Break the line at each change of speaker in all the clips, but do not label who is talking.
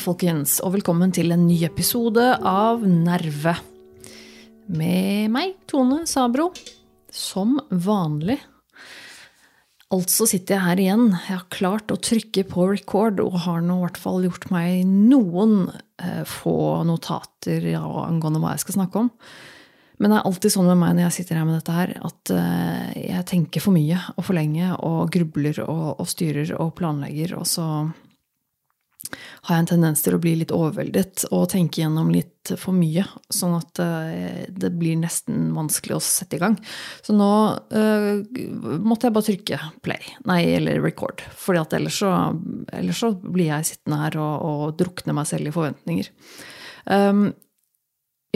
Folkens, og velkommen til en ny episode av Nerve. Med meg, Tone Sabro, som vanlig. Altså sitter jeg her igjen. Jeg har klart å trykke på record og har nå i hvert fall gjort meg noen eh, få notater ja, angående hva jeg skal snakke om. Men det er alltid sånn med meg når jeg sitter her med dette her, at eh, jeg tenker for mye og for lenge og grubler og, og styrer og planlegger, og så har jeg en tendens til å bli litt overveldet og tenke gjennom litt for mye. Sånn at uh, det blir nesten vanskelig å sette i gang. Så nå øh, måtte jeg bare trykke play, nei, eller record. For ellers, ellers så blir jeg sittende her og, og drukne meg selv i forventninger. Um,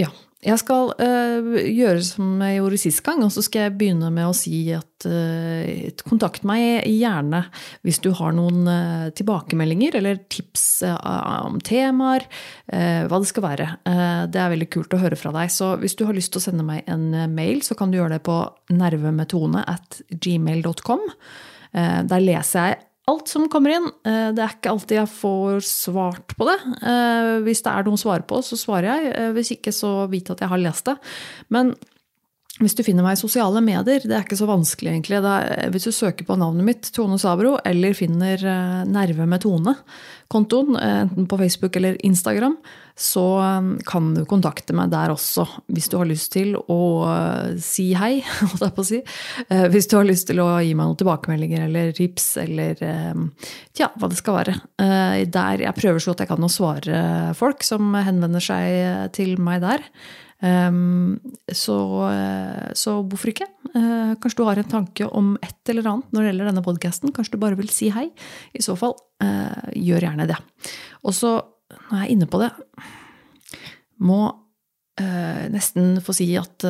ja. Jeg skal uh, gjøre som jeg gjorde sist gang, og så skal jeg begynne med å si at uh, kontakt meg gjerne hvis du har noen uh, tilbakemeldinger eller tips om temaer, hva det skal være. det er veldig kult å høre fra deg. Så hvis du har lyst til å sende meg en mail, så kan du gjøre det på nervemetone at gmail.com. der leser jeg alt som kommer inn. Eh, det er ikke alltid jeg får svart på det. Eh, hvis det er noe å svare på, så svarer jeg. Eh, hvis ikke, så vit at jeg har lest det. Men hvis du finner meg i sosiale medier, det er ikke så vanskelig egentlig. Er, hvis du søker på navnet mitt, Tone Sabro, eller finner Nerve med Tone, kontoen, enten på Facebook eller Instagram, så kan du kontakte meg der også, hvis du har lyst til å si hei, holdt jeg på å si. Hvis du har lyst til å gi meg noen tilbakemeldinger eller tips eller tja, hva det skal være. Der jeg prøver så godt jeg kan å svare folk som henvender seg til meg der. Um, så, så, hvorfor ikke? Uh, kanskje du har en tanke om et eller annet når det gjelder denne podkasten. Kanskje du bare vil si hei. I så fall, uh, gjør gjerne det. Og så, når jeg er inne på det, må uh, nesten få si at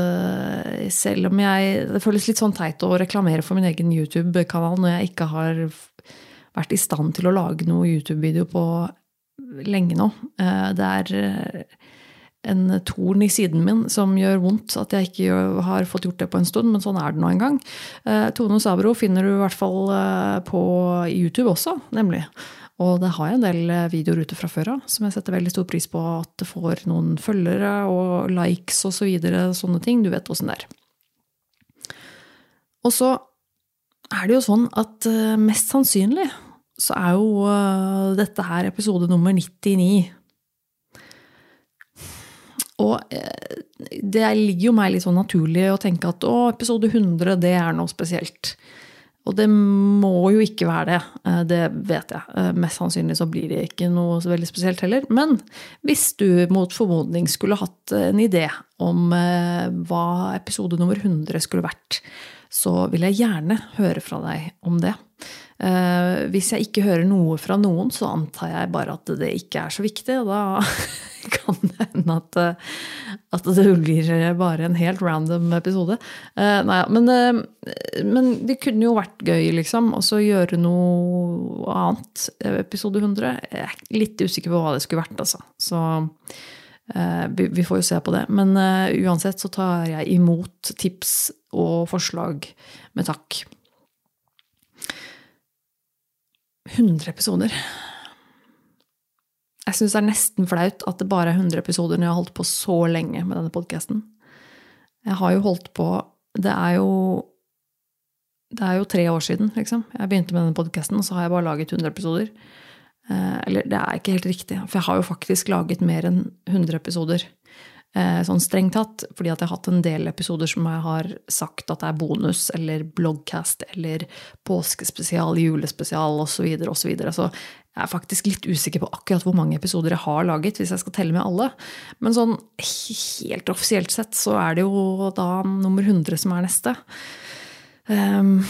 selv om jeg Det føles litt sånn teit å reklamere for min egen YouTube-kanal når jeg ikke har vært i stand til å lage noe YouTube-video på lenge nå. det er en torn i siden min som gjør vondt at jeg ikke har fått gjort det på en stund, men sånn er det nå en gang. Eh, Tone Sabro finner du i hvert fall eh, på YouTube også, nemlig. Og det har jeg en del eh, videoer ute fra før av som jeg setter veldig stor pris på at det får noen følgere og likes og så videre, sånne ting. Du vet åssen det er. Og så er det jo sånn at mest sannsynlig så er jo dette her episode nummer 99 og eh, det ligger jo meg litt sånn naturlig å tenke at å, episode 100, det er noe spesielt. Og det må jo ikke være det. Eh, det vet jeg. Eh, mest sannsynlig så blir det ikke noe så veldig spesielt heller. Men hvis du mot formodning skulle hatt en idé om hva episode nummer 100 skulle vært, så vil jeg gjerne høre fra deg om det. Hvis jeg ikke hører noe fra noen, så antar jeg bare at det ikke er så viktig. og da kan det hende at, eh, at, det blir bare en helt random episode. Uh, nei, men, men, det kunne jo vært gøy, liksom. Og så gjøre noe annet. Episode 100. Jeg er litt usikker på hva det skulle vært, altså. Så vi, får jo se på det. Men uansett så tar jeg imot tips og forslag med takk. 100 episoder. Jeg syns det er nesten flaut at det bare er 100 episoder når jeg har holdt på så lenge med denne podkasten. Jeg har jo holdt på Det er jo Det er jo tre år siden, liksom. Jeg begynte med denne podkasten, og så har jeg bare laget 100 episoder. Eh, eller det er ikke helt riktig, for jeg har jo faktisk laget mer enn 100 episoder. Eh, sånn strengt tatt, fordi at jeg har hatt en del episoder som jeg har sagt at det er bonus, eller bloggcast, eller påskespesial, julespesial osv. Og så, videre. så jeg er faktisk litt usikker på akkurat hvor mange episoder jeg har laget, hvis jeg skal telle med alle. Men sånn helt offisielt sett så er det jo da nummer 100 som er neste. Um,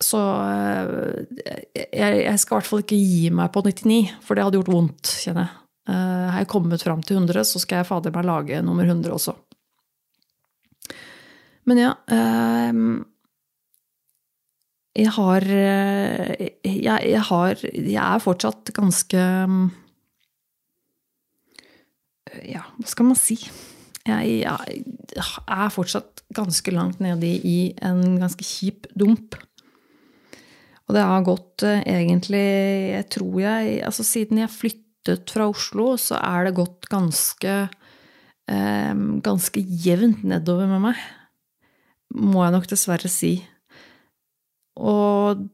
så eh, jeg skal i hvert fall ikke gi meg på 99, for det hadde gjort vondt, kjenner jeg. Eh, har jeg kommet fram til 100, så skal jeg fader meg lage nummer 100 også. Men ja um, jeg har jeg, jeg har Jeg er fortsatt ganske Ja, hva skal man si? Jeg, jeg er fortsatt ganske langt nede i en ganske kjip dump. Og det har gått eh, egentlig, jeg tror jeg Altså siden jeg flyttet fra Oslo, så er det gått ganske eh, Ganske jevnt nedover med meg. Må jeg nok dessverre si. Og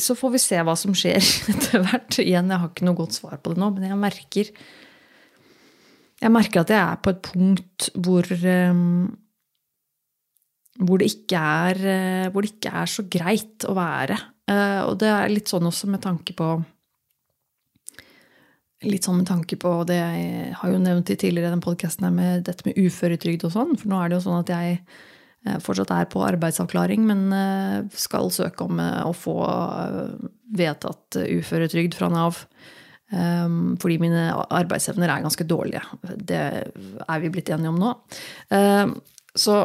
så får vi se hva som skjer etter hvert. Igjen, jeg har ikke noe godt svar på det nå, men jeg merker Jeg merker at jeg er på et punkt hvor um, hvor det, ikke er, hvor det ikke er så greit å være. Uh, og det er litt sånn også med tanke på Litt sånn med tanke på det jeg har jo nevnt i tidligere den podkasten med dette med uføretrygd og sånn. For nå er det jo sånn at jeg Eh, fortsatt er på arbeidsavklaring, men eh, skal søke om eh, å få vedtatt uføretrygd fra Nav. Fordi mine arbeidsevner er ganske dårlige. Det er vi blitt enige om nå. Så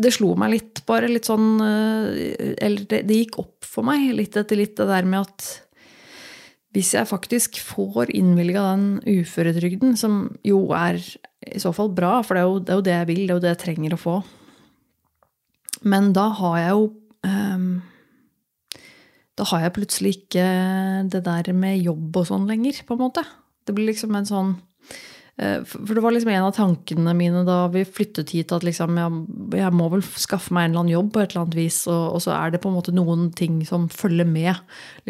det slo meg litt, bare litt sånn Eller det gikk opp for meg litt etter litt, det der med at hvis jeg faktisk får innvilga den uføretrygden, som jo er i så fall bra, for det er, jo, det er, jo, det jeg vil, det er jo det jeg trenger å få. Men da har jeg jo um, Da har jeg plutselig ikke det der med jobb og sånn lenger, på en måte. Det blir liksom en sånn for det var liksom en av tankene mine da vi flyttet hit, at liksom jeg, jeg, må vel skaffe meg en eller annen jobb på et eller annet vis. Og, og, så er det på en måte noen ting som følger med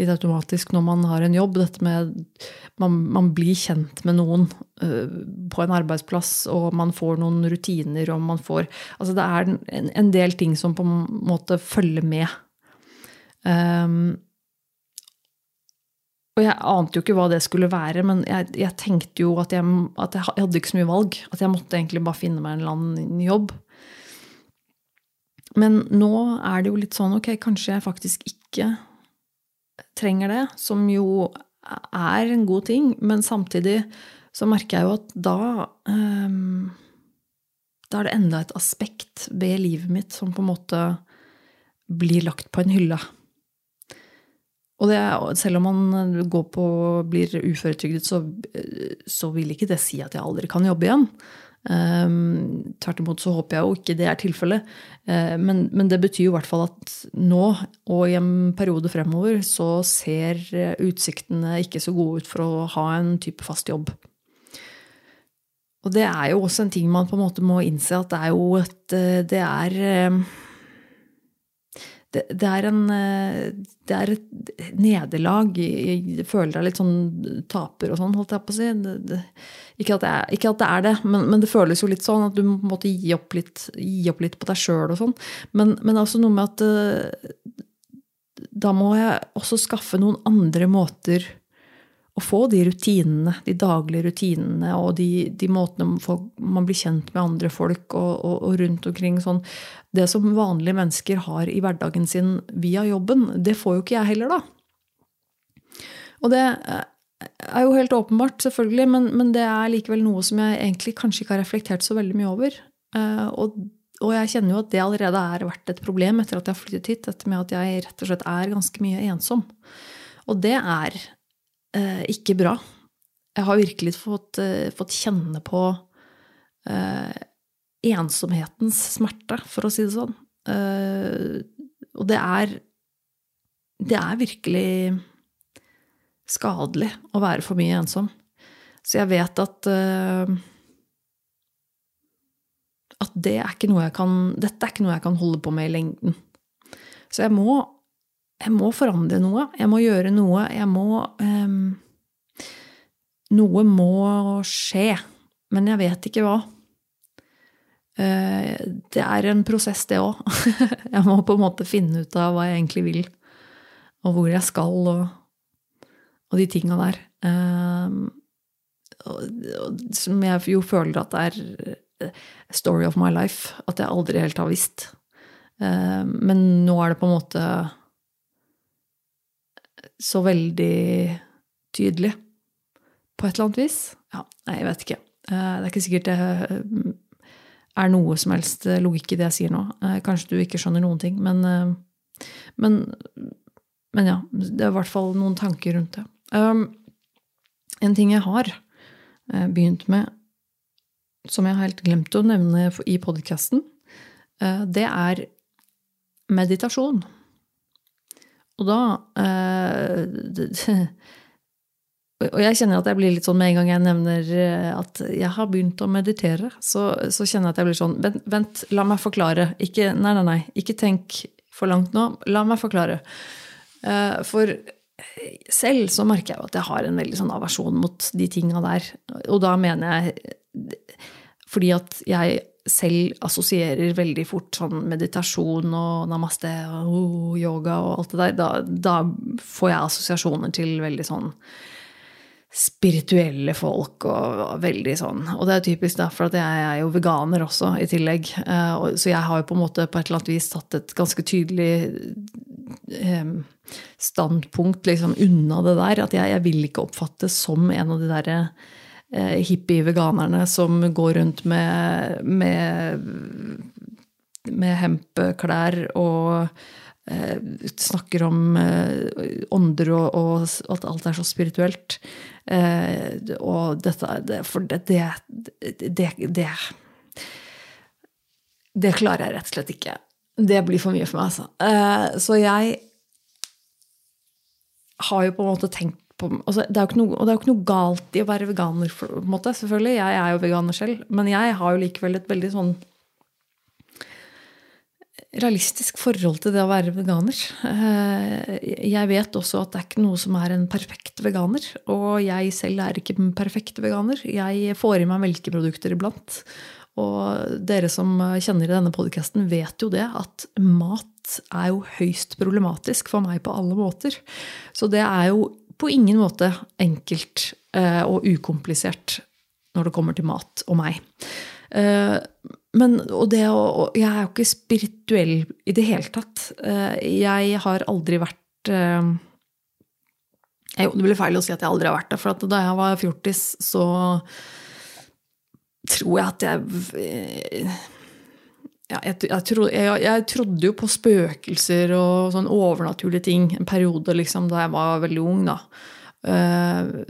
litt automatisk når man har en jobb. Dette med man, man blir kjent med noen uh, på en arbeidsplass, og man får noen rutiner, og man får Altså det er en, en del ting som på en måte følger med. Um, og jeg ante jo ikke hva det skulle være, men jeg, jeg tenkte jo at jeg, at jeg, hadde ikke så mye valg. At jeg måtte egentlig bare finne meg en eller annen jobb. Men nå er det jo litt sånn ok, kanskje jeg faktisk ikke trenger det, som jo er en god ting, men samtidig så merker jeg jo at da um, Da er det enda et aspekt ved livet mitt som på en måte blir lagt på en hylle. Og det, selv om man går på, blir uføretrygdet, så, så, vil ikke det si at jeg aldri kan jobbe igjen. Um, tvert imot så håper jeg jo ikke det er tilfellet. Uh, men, men, det betyr jo i hvert fall at nå og i en periode fremover så ser utsiktene ikke så gode ut for å ha en type fast jobb. Og det er jo også en ting man på en måte må innse at det er jo et Det er det, det, er en, eh, det er et nederlag. Jeg føler deg litt sånn taper og sånn, holdt jeg på å si. Det, ikke, at er, ikke, at det er det, men, men, det føles jo litt sånn at du må på gi opp litt, gi opp litt på deg sjøl og sånn. Men, men også noe med at eh, da må jeg også skaffe noen andre måter å få de rutinene, de daglige rutinene og de, de måtene man blir kjent med andre folk og, og, og, rundt omkring sånn. Det som vanlige mennesker har i hverdagen sin via jobben, det får jo ikke jeg heller, da. Og det er jo helt åpenbart, selvfølgelig, men, men det er likevel noe som jeg egentlig kanskje ikke har reflektert så veldig mye over. Eh, og, og jeg kjenner jo at det allerede har vært et problem etter at jeg har flyttet hit, dette med at jeg rett og slett er ganske mye ensom. Og det er eh, ikke bra. Jeg har virkelig fått, eh, fått kjenne på eh, ensomhetens smerte, for å si det sånn. Eh, og det er Det er virkelig skadelig å være for mye ensom. Så jeg vet at eh, at det er ikke noe jeg kan, dette er ikke noe jeg kan holde på med i lengden. Så jeg må jeg må forandre noe. Jeg må gjøre noe. Jeg må um, Noe må skje. Men jeg vet ikke hva. Uh, det er en prosess, det òg. jeg må på en måte finne ut av hva jeg egentlig vil, og hvor jeg skal, og, og de tinga der. Uh, som jeg jo føler at det er eh, story of my life. At jeg aldri helt har visst. Uh, men nå er det på en måte så veldig tydelig. På et eller annet vis. Ja, nei, jeg vet ikke. Eh, det er ikke sikkert det eh, er noe som helst logikk i det jeg sier nå. Eh, kanskje du ikke skjønner noen ting, men Men, men ja, det er i hvert fall noen tanker rundt det. Um, en ting jeg har begynt med, som jeg har helt glemt å nevne i podkasten, det er meditasjon. Og da uh, og jeg kjenner at jeg blir litt sånn med en gang jeg nevner eh, at jeg har begynt å meditere, så, så kjenner jeg at jeg blir sånn vent, vent, la meg forklare. Ikke, nei, nei, nei, ikke tenk for langt nå. La meg forklare. Eh, for selv så merker jeg jo at jeg har en veldig sånn aversjon mot de tinga der. Og da mener jeg fordi at jeg selv assosierer veldig fort sånn meditasjon og namaste og yoga og alt det der. Da, da får jeg assosiasjoner til veldig sånn spirituelle folk og veldig sånn. Og det er typisk, da, for jeg er jo veganer også, i tillegg. Eh, så jeg har jo på en måte på et eller annet vis tatt et ganske tydelig eh, standpunkt liksom unna det der. At jeg, jeg vil ikke oppfattes som en av de derre hippie-veganerne som går rundt med, med, med hempklær og Eh, snakker om eh, ånder og, og, at alt er så spirituelt. Eh, og dette det, For det det, det det, det, klarer jeg rett og slett ikke. Det blir for mye for meg, altså. så jeg har jo på en måte tenkt på altså det, noe, og det er jo ikke noe galt i å være veganer, på en måte, selvfølgelig. Jeg er jo veganer selv. Men jeg har jo likevel et veldig sånn realistisk forhold til det å være veganer. Eh, jeg vet også at det er ikke noe som er en perfekt veganer. Og jeg selv er ikke en perfekt veganer. Jeg får i meg melkeprodukter iblant. Og dere som kjenner denne podkasten, vet jo det at mat er jo høyst problematisk for meg på alle måter. Så det er jo på ingen måte enkelt eh, og ukomplisert når det kommer til mat og meg. Eh, men, og det, og jeg er jo ikke spirituell i det hele tatt. Eh, jeg har aldri vært jo, Det blir feil å si at jeg aldri har vært det, for da jeg var fjortis, så tror jeg at jeg ja, jeg, jeg, trodde, jeg, jeg, trodde jo på spøkelser og sånn overnaturlige ting en periode liksom, da jeg var veldig ung. da. Uh,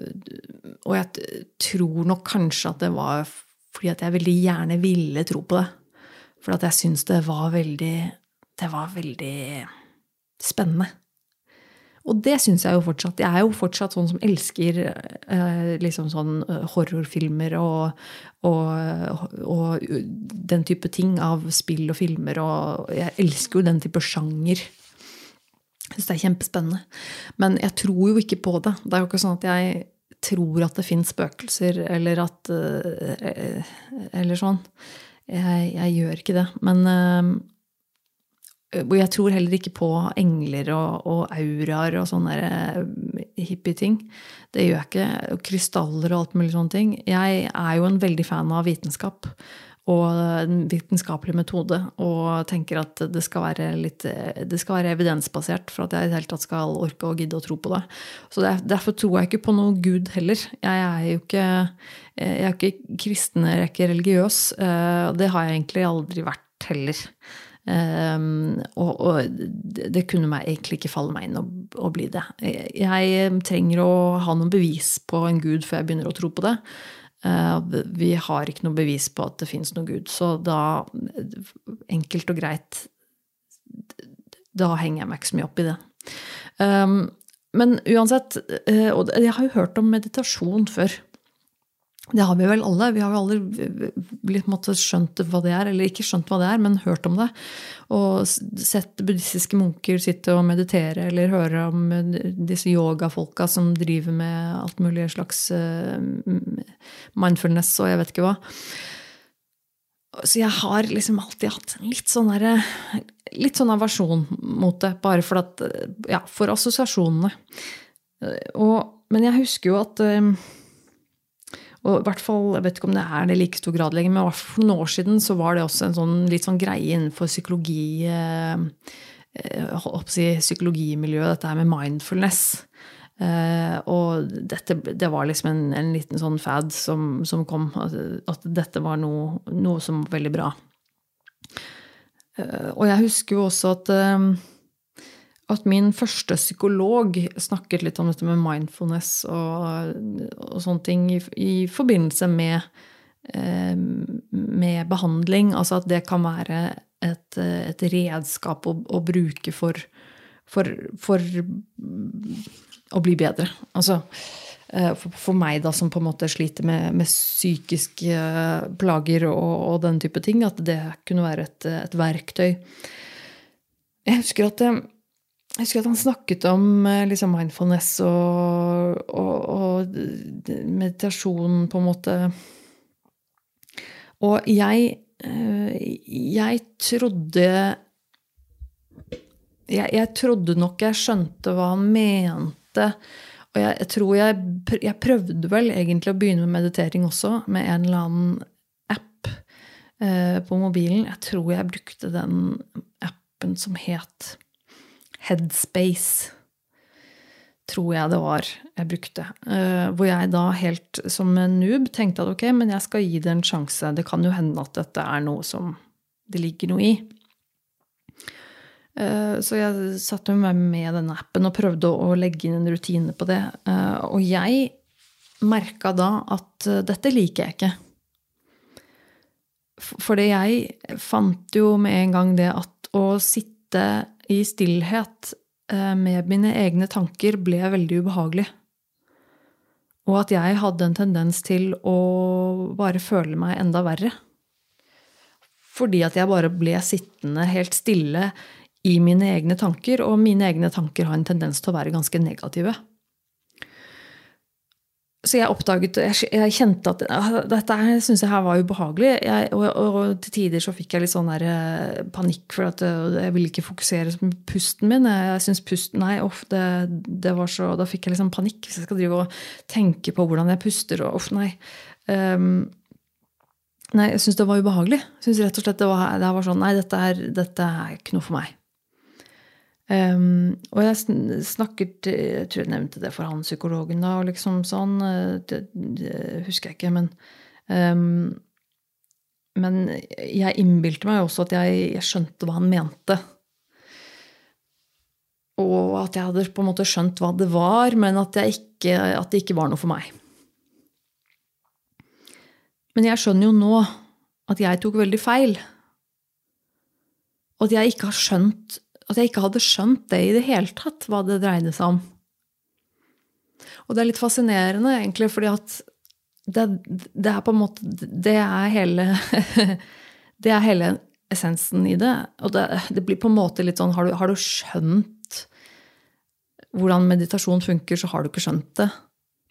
og jeg tror nok kanskje at det var fordi at jeg veldig gjerne ville tro på det. For at jeg syns det var veldig Det var veldig spennende. Og det syns jeg jo fortsatt. Jeg er jo fortsatt sånn som elsker eh, liksom sånn eh, horrorfilmer og, og, og, den type ting av spill og filmer. Og jeg elsker jo den type sjanger. Jeg syns det er kjempespennende. Men jeg tror jo ikke på det. Det er jo ikke sånn at jeg tror at det fins spøkelser, eller at eh, Eller sånn. Jeg, jeg, gjør ikke det. Men eh, jeg tror heller ikke på engler og, og auraer og sånne eh, hippie-ting. Det gjør jeg ikke. Krystaller og alt mulig sånne ting. Jeg er jo en veldig fan av vitenskap og en vitenskapelig metode. Og tenker at det skal være, litt, det skal være evidensbasert for at jeg i det hele tatt skal orke og gidde å tro på det. Så Derfor tror jeg ikke på noe gud heller. Jeg er jo ikke, jeg er ikke kristen, jeg er ikke religiøs. Eh, det har jeg egentlig aldri vært heller. Um, og, og, det kunne meg egentlig ikke falle meg inn å, å, bli det. Jeg trenger å ha noen bevis på en gud før jeg begynner å tro på det. Uh, vi har ikke noe bevis på at det fins noen Gud. Så da, enkelt og greit, da henger jeg meg ikke så mye opp i det. Um, men uansett, eh, og jeg har jo hørt om meditasjon før. Det har vi vel alle. Vi har jo aldri blitt måtte, skjønt hva det er, eller ikke skjønt hva det er, men hørt om det. Og sett buddhistiske munker sitte og meditere, eller høre om disse yogafolka som driver med alt mulig slags eh, mindfulness og jeg vet ikke hva. Så jeg har liksom alltid hatt litt sånn derre Litt sånn aversjon mot det, bare for at Ja, for assosiasjonene. Og, men jeg husker jo at eh, og i hvert fall, Jeg vet ikke om det er det i like stor grad lenger, men for noen år siden så var det også en sånn, litt sånn greie innenfor psykologi, eh, eh si, psykologimiljøet, dette her med mindfulness. Eh, og dette, det var liksom en, en liten sånn fad som, som kom. At, at, dette var noe, noe, som var veldig bra. Eh, og jeg husker jo også at eh, at min første psykolog snakket litt om dette med mindfulness og, og sånne ting i, i forbindelse med, eh, med, behandling. Altså at det kan være et, et redskap å, å bruke for, for, for, å bli bedre. Altså eh, for, meg, da, som på en måte sliter med, med psykiske plager og, og, den type ting, at det kunne være et, et verktøy. Jeg husker at jeg husker at han snakket om eh, liksom, mindfulness og, og, og, meditasjon, på en måte. Og jeg, eh, jeg trodde jeg, jeg, trodde nok jeg skjønte hva han mente. Og jeg, jeg tror jeg, jeg, prøvde vel egentlig å begynne med meditering også, med en eller annen app eh, på mobilen. Jeg tror jeg brukte den appen som het Headspace, tror jeg det var jeg brukte. Uh, hvor jeg da helt som en noob tenkte at ok, men jeg skal gi det en sjanse. Det kan jo hende at dette er noe som det ligger noe i. Uh, så jeg satte meg med denne appen og prøvde å legge inn en rutine på det. Uh, og jeg merka da at dette liker jeg ikke. Fordi jeg fant jo med en gang det at å sitte i stillhet eh, med mine egne tanker ble veldig ubehagelig. Og at jeg hadde en tendens til å bare føle meg enda verre. Fordi at jeg bare ble sittende helt stille i mine egne tanker, og mine egne tanker har en tendens til å være ganske negative. Så jeg oppdaget Jeg, jeg kjente at ah, dette syns jeg her var ubehagelig. Jeg, og, og, og, til tider så fikk jeg litt sånn der, eh, panikk, for at eh, jeg ville ikke fokusere på pusten min. Jeg synes pusten, nei, off, det, det, var så, Da fikk jeg liksom panikk hvis jeg skal drive og tenke på hvordan jeg puster. og off, nei. Um, nei, jeg syns det var ubehagelig. Jeg synes rett og slett det var, det var sånn Nei, dette er, dette er ikke noe for meg. Um, og jeg snakket Jeg tror jeg nevnte det for han psykologen da, og liksom sånn. Eh, det, det husker jeg ikke, men um, Men jeg innbilte meg også at jeg, jeg, skjønte hva han mente. Og at jeg hadde på en måte skjønt hva det var, men at, ikke, at det ikke var noe for meg. Men jeg skjønner jo nå at jeg tok veldig feil. Og at jeg ikke har skjønt at jeg ikke hadde skjønt det i det hele tatt, hva det dreide seg om. Og det er litt fascinerende, egentlig, fordi at det, det er på en måte Det er hele Det er hele essensen i det. Og det, det, blir på en måte litt sånn har du, har du skjønt hvordan meditasjon funker, så har du ikke skjønt det,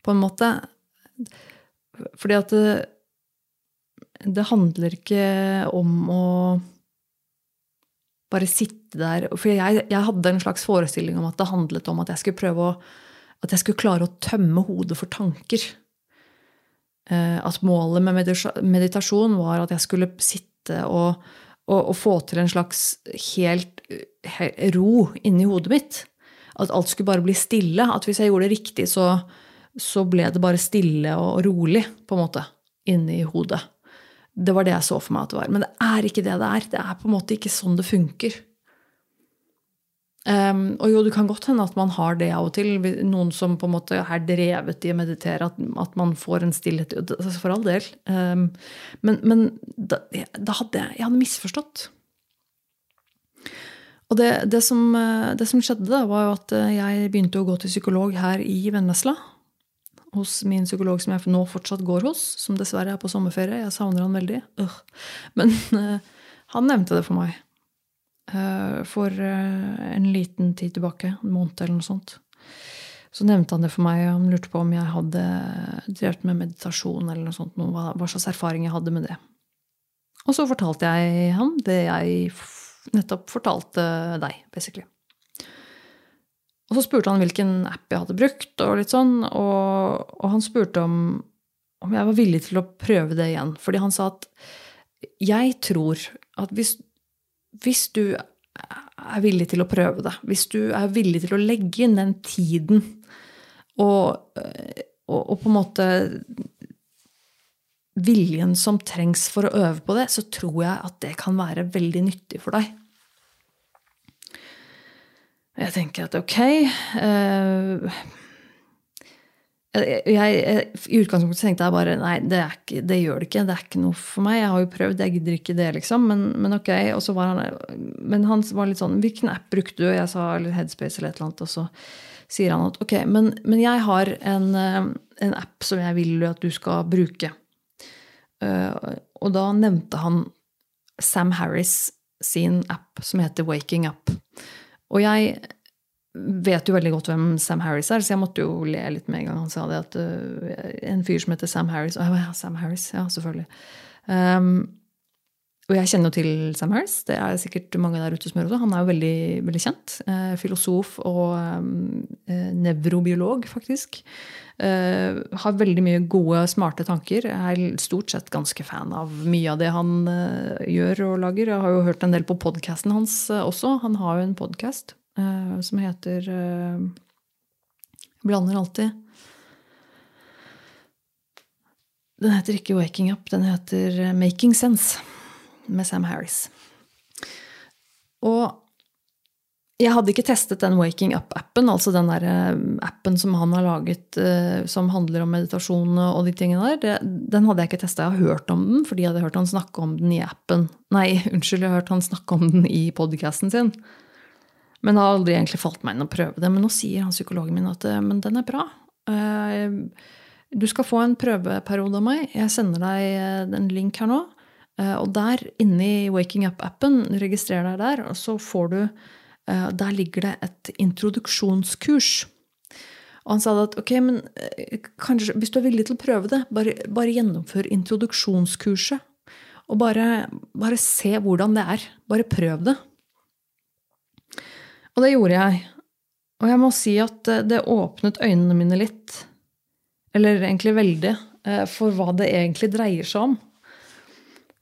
på en måte. Fordi at det, det handler ikke om å bare sitte der For jeg, jeg, hadde en slags forestilling om at det handlet om at jeg skulle prøve å at jeg skulle klare å tømme hodet for tanker. Eh, at målet med meditasjon var at jeg skulle sitte og, og, og få til en slags helt ro inni hodet mitt. At alt skulle bare bli stille. At hvis jeg gjorde det riktig, så, så ble det bare stille og rolig, på en måte, inni hodet. Det var det jeg så for meg at det var. Men det er ikke det det er. Det er på en måte ikke sånn det funker. Um, og jo, det kan godt hende at man har det av og til. Noen som på en måte er drevet i å meditere, at, at man får en stillhet For all del. Um, men, men da, da, hadde jeg, jeg hadde misforstått. Og det, det, som, det, som, skjedde, da, var jo at jeg begynte å gå til psykolog her i Vennesla hos min psykolog som jeg nå fortsatt går hos, som dessverre er på sommerferie. Jeg savner han veldig. Øh. Men uh, han nevnte det for meg uh, for uh, en liten tid tilbake. En måned eller noe sånt. Så nevnte han det for meg. og Han lurte på om jeg hadde drevet med meditasjon eller noe sånt. Noe, hva slags erfaring jeg hadde med det. Og så fortalte jeg ham det jeg nettopp fortalte deg, basically. Og så spurte han hvilken app jeg hadde brukt, og litt sånn, og, og han spurte om, om, jeg var villig til å prøve det igjen. Fordi han sa at jeg tror at hvis, hvis du er villig til å prøve det, hvis du er villig til å legge inn den tiden og, og, og på en måte viljen som trengs for å øve på det, så tror jeg at det kan være veldig nyttig for deg. Jeg tenker at ok uh, jeg, jeg, I utgangspunktet tenkte jeg bare nei, det, ikke, det, gjør det ikke. Det er ikke noe for meg. Jeg har jo prøvd, jeg gidder ikke det, liksom. Men, men ok. Han, men han var litt sånn Hvilken app brukte du? Jeg sa eller Headspace eller et eller annet. Og så sier han at ok, men, men jeg har en, eh, en, app som jeg vil at du skal bruke. Uh, og da nevnte han Sam Harris sin app som heter Waking Up. Og jeg vet jo veldig godt hvem Sam Harris er, så jeg måtte jo le litt med en gang han sa det. at uh, En fyr som heter Sam Harris Og ja, Sam Harris, ja, selvfølgelig. Um, og jeg kjenner jo til Sam Harris. Det er sikkert mange der ute som gjør også. Han er jo veldig, veldig kjent. Eh, filosof og eh, nevrobiolog, faktisk. Eh, har veldig mye gode, smarte tanker. Jeg er stort sett ganske fan av mye av det han eh, gjør og lager. Jeg har jo hørt en del på podkasten hans eh, også. Han har jo en podkast som heter Blander alltid. Den heter ikke Waking Up, den heter eh, Making Sense med Sam Harris. Og jeg hadde ikke testet den Waking Up-appen, altså den der appen som han har laget som handler om meditasjon og de tingene der. Den hadde jeg ikke testa. Jeg har hørt om den fordi jeg hadde hørt han snakke om den i appen. Nei, unnskyld, jeg har hørt han snakke om den i podkasten sin. Men det har aldri egentlig falt meg inn å prøve det. Men nå sier han psykologen min at men den er bra. Eh, du skal få en prøveperiode av meg. Jeg sender deg eh, en link her nå. Eh, og der inne i Waking Up-appen, registrer deg der, og så får du Der ligger det et introduksjonskurs. Og han sa at ok, men kanskje, hvis du er villig til å prøve det, bare, bare gjennomfør introduksjonskurset. Og bare, bare se hvordan det er. Bare prøv det. Og det gjorde jeg. Og jeg må si at det åpnet øynene mine litt, eller egentlig veldig, eh, for hva det egentlig dreier seg om.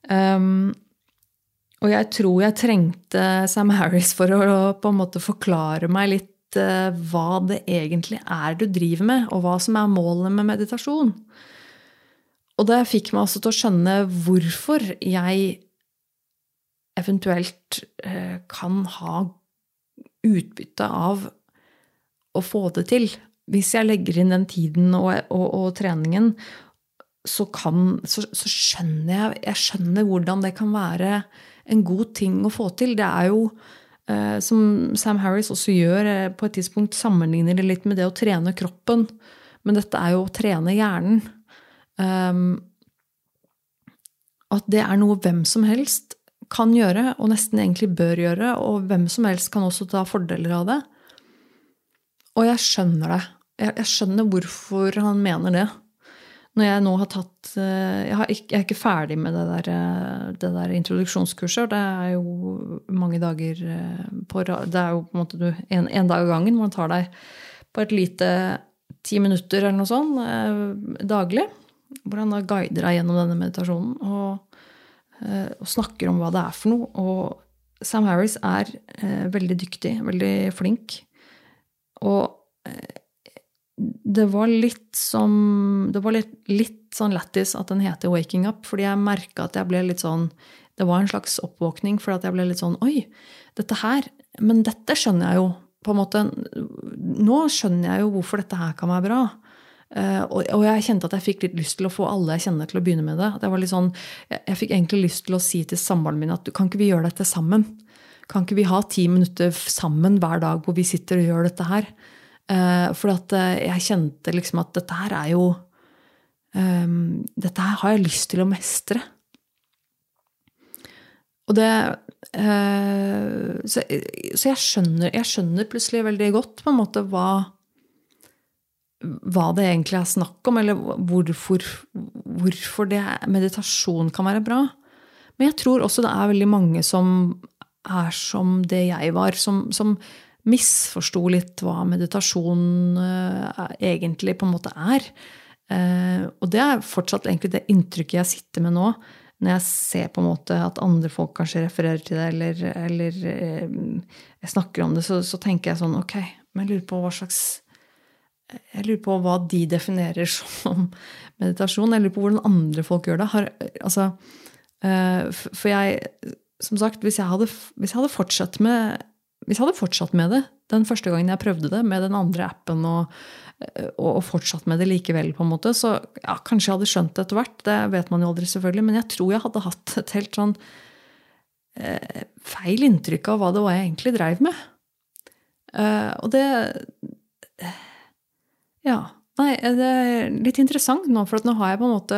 Um, og jeg tror jeg trengte Sam Harris for å på en måte forklare meg litt uh, hva det egentlig er du driver med, og hva som er målet med meditasjon. Og det fikk meg også til å skjønne hvorfor jeg eventuelt uh, kan ha utbytte av å få det til. Hvis jeg legger inn den tiden og, og, og treningen, så, kan, så, så, skjønner jeg Jeg skjønner hvordan det kan være en god ting å få til. Det er jo, eh, som Sam Harris også gjør, eh, på et tidspunkt sammenligner det litt med det å trene kroppen. Men dette er jo å trene hjernen. Um, at det er noe hvem som helst kan gjøre, og nesten egentlig bør gjøre, og hvem som helst kan også ta fordeler av det. Og jeg skjønner det. Jeg, jeg skjønner hvorfor han mener det. Når jeg nå har tatt jeg, Jeg, ikke, jeg er ikke ferdig med det der, eh, det der, introduksjonskurset. Det er jo mange dager eh, på Det er jo på en måte du, en, en dag av gangen. Man tar deg på et lite ti minutter eller noe sånt daglig. Hvor han da guider deg gjennom denne meditasjonen. og Eh, og snakker om hva det er for noe. Og Sam Harris er eh, veldig dyktig, veldig flink. Og eh, det var litt som Det var litt, litt sånn lættis at den heter Waking Up, fordi jeg merka at jeg ble litt sånn Det var en slags oppvåkning, for at jeg ble litt sånn Oi, dette her Men dette skjønner jeg jo, på en måte. Nå skjønner jeg jo hvorfor dette her kan være bra. Uh, og, og, jeg kjente at jeg fikk litt lyst til å få alle jeg kjenner, til å begynne med det. det var litt sånn, jeg, jeg fikk egentlig lyst til å si til samboeren min at kan ikke vi gjøre dette sammen? Kan ikke vi ha ti minutter sammen hver dag hvor vi sitter og gjør dette her? Uh, for uh, jeg kjente liksom at dette her er jo um, Dette her har jeg lyst til å mestre. Og det så, så jeg, skjønner, jeg skjønner plutselig veldig godt på en måte hva hva det egentlig er snakk om, eller hvorfor, hvorfor det, meditasjon kan være bra. Men jeg tror også det er veldig mange som er som det jeg var, som, som misforsto litt hva meditasjon uh, egentlig på en måte er. Uh, og det er fortsatt egentlig det inntrykket jeg sitter med nå, når jeg ser på en måte at andre folk kanskje refererer til det, eller, eller uh, jeg snakker om det, så, så, tenker jeg sånn Ok, men jeg lurer på hva slags jeg lurer på hva de definerer som meditasjon. Jeg lurer på hvordan andre folk gjør det. Har, altså, eh, for jeg, som sagt, hvis jeg, hadde, hvis jeg hadde fortsatt med hvis jeg hadde fortsatt med det den første gangen jeg prøvde det, med den andre appen, og, og, og fortsatt med det likevel, på en måte, så ja, kanskje jeg hadde skjønt det etter hvert. Det vet man jo aldri, selvfølgelig. Men jeg tror jeg hadde hatt et helt sånn eh, feil inntrykk av hva det var jeg egentlig dreiv med. Eh, og det Ja. Nei, det er litt interessant nå, for nå har jeg på en måte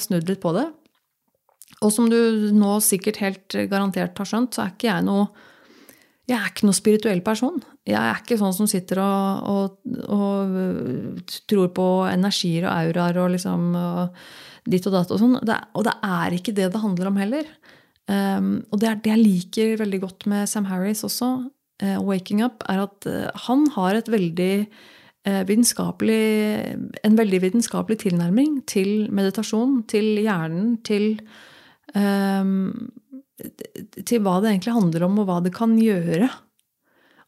snudd litt på det. Og som du nå sikkert helt garantert har skjønt, så er ikke jeg noe jeg er ikke noen spirituell person. Jeg er ikke sånn som sitter og, og, og øh, tror på energier og auraer og liksom og ditt og datt og sånn. Og det er ikke det det handler om heller. Um, og det er det jeg liker veldig godt med Sam Harris også, uh, 'Waking Up', er at uh, han har et veldig vitenskapelig En veldig vitenskapelig tilnærming til meditasjon, til hjernen, til um, til hva det egentlig handler om, og hva det kan gjøre.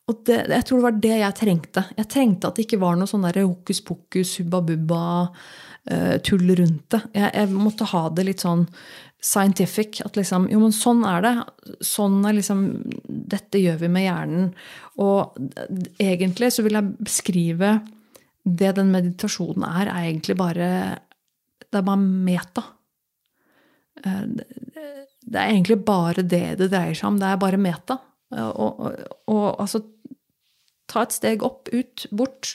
Og det, jeg tror det var det jeg trengte. Jeg trengte at det ikke var noe sånn der hokus pokus, hubba bubba, uh, tull rundt det. Jeg, jeg, måtte ha det litt sånn scientific. At liksom Jo, men sånn er det. Sånn er liksom Dette gjør vi med hjernen. Og egentlig så vil jeg beskrive det den meditasjonen er, er egentlig bare Det er bare meta. Uh, det er egentlig bare det det dreier seg om. Det er bare meta. Og, og, og altså Ta et steg opp, ut, bort.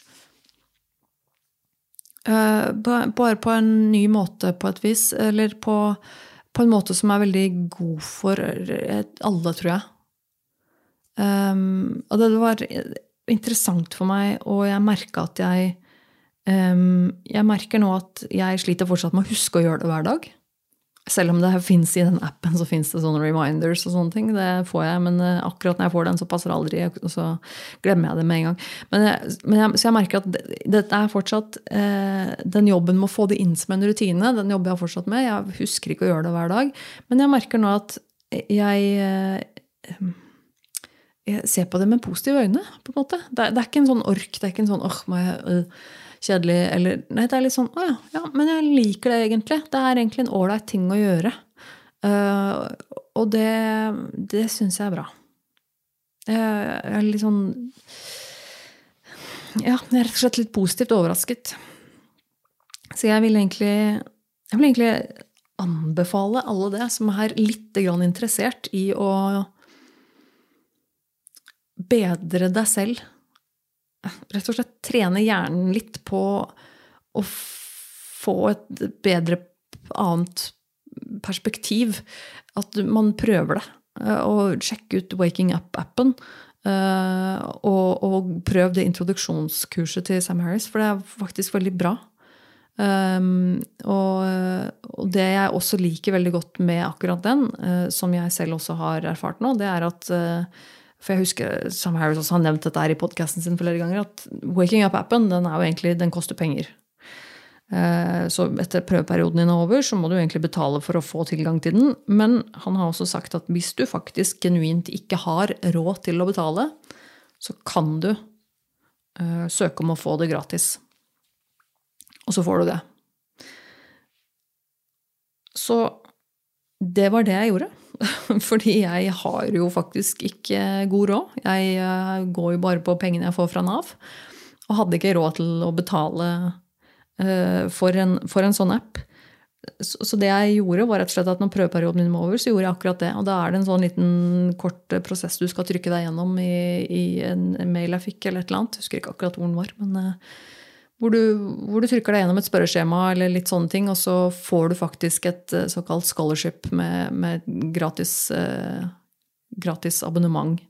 Uh, bare på en ny måte, på et vis. Eller på, på, en måte som er veldig god for alle, tror jeg. Um, og det var interessant for meg, og jeg merka at jeg um, Jeg merker nå at jeg sliter fortsatt med å huske å gjøre det hver dag. Selv om det fins i den appen så finnes det sånne reminders og sånne ting. Det får jeg, men eh, akkurat når jeg får den, så passer det aldri. Og så glemmer jeg det med en gang. Men jeg, men jeg, så jeg merker at dette er fortsatt eh, Den jobben med å få det inn som en rutine, den jobber jeg fortsatt med. Jeg husker ikke å gjøre det hver dag. Men jeg merker nå at jeg, eh, jeg ser på det med positive øyne. på en måte. Det er, det er ikke en sånn ork. Det er ikke en sånn åh, må jeg... Øh, kjedelig. Eller Nei, det er litt sånn Å ja, ja, men jeg liker det egentlig. Det er egentlig en ålreit ting å gjøre. Uh, og det, det syns jeg er bra. Jeg er litt sånn Ja, jeg er rett og slett litt positivt overrasket. Så jeg vil egentlig Jeg vil egentlig anbefale alle det som er litt interessert i å bedre deg selv rett og slett trene hjernen litt på å få et bedre annet perspektiv. At man prøver det. Eh, og sjekke ut Waking Up-appen. Eh, og, og prøv det introduksjonskurset til Sam Harris, for det er faktisk veldig bra. Um, og, og, det jeg også liker veldig godt med akkurat den, uh, som jeg selv også har erfart nå, det er at uh, for jeg husker Sam Harris også har nevnt dette i podkasten sin flere ganger, at Waking Up-appen den er jo egentlig, den koster penger. Eh, så etter prøveperioden din er over, så må du egentlig betale for å få tilgang til den. Men han har også sagt at hvis du faktisk genuint ikke har råd til å betale, så kan du uh, søke om å få det gratis. Og så får du det. Så det var det jeg gjorde. Fordi jeg har jo faktisk ikke god råd. Jeg eh, går jo bare på pengene jeg får fra Nav. Og hadde ikke råd til å betale eh, for en, for en sånn app. Så det jeg gjorde, var rett og slett at når prøveperioden min var over, så gjorde jeg akkurat det. Og da er det en sånn liten kort prosess du skal trykke deg gjennom i, i en mail jeg fikk, eller et eller annet. Jeg husker ikke akkurat hvor den var. men eh, hvor du, hvor du, trykker deg gjennom et spørreskjema eller litt sånne ting, og så får du faktisk et eh, såkalt scholarship med, med gratis, eh, gratis, abonnement.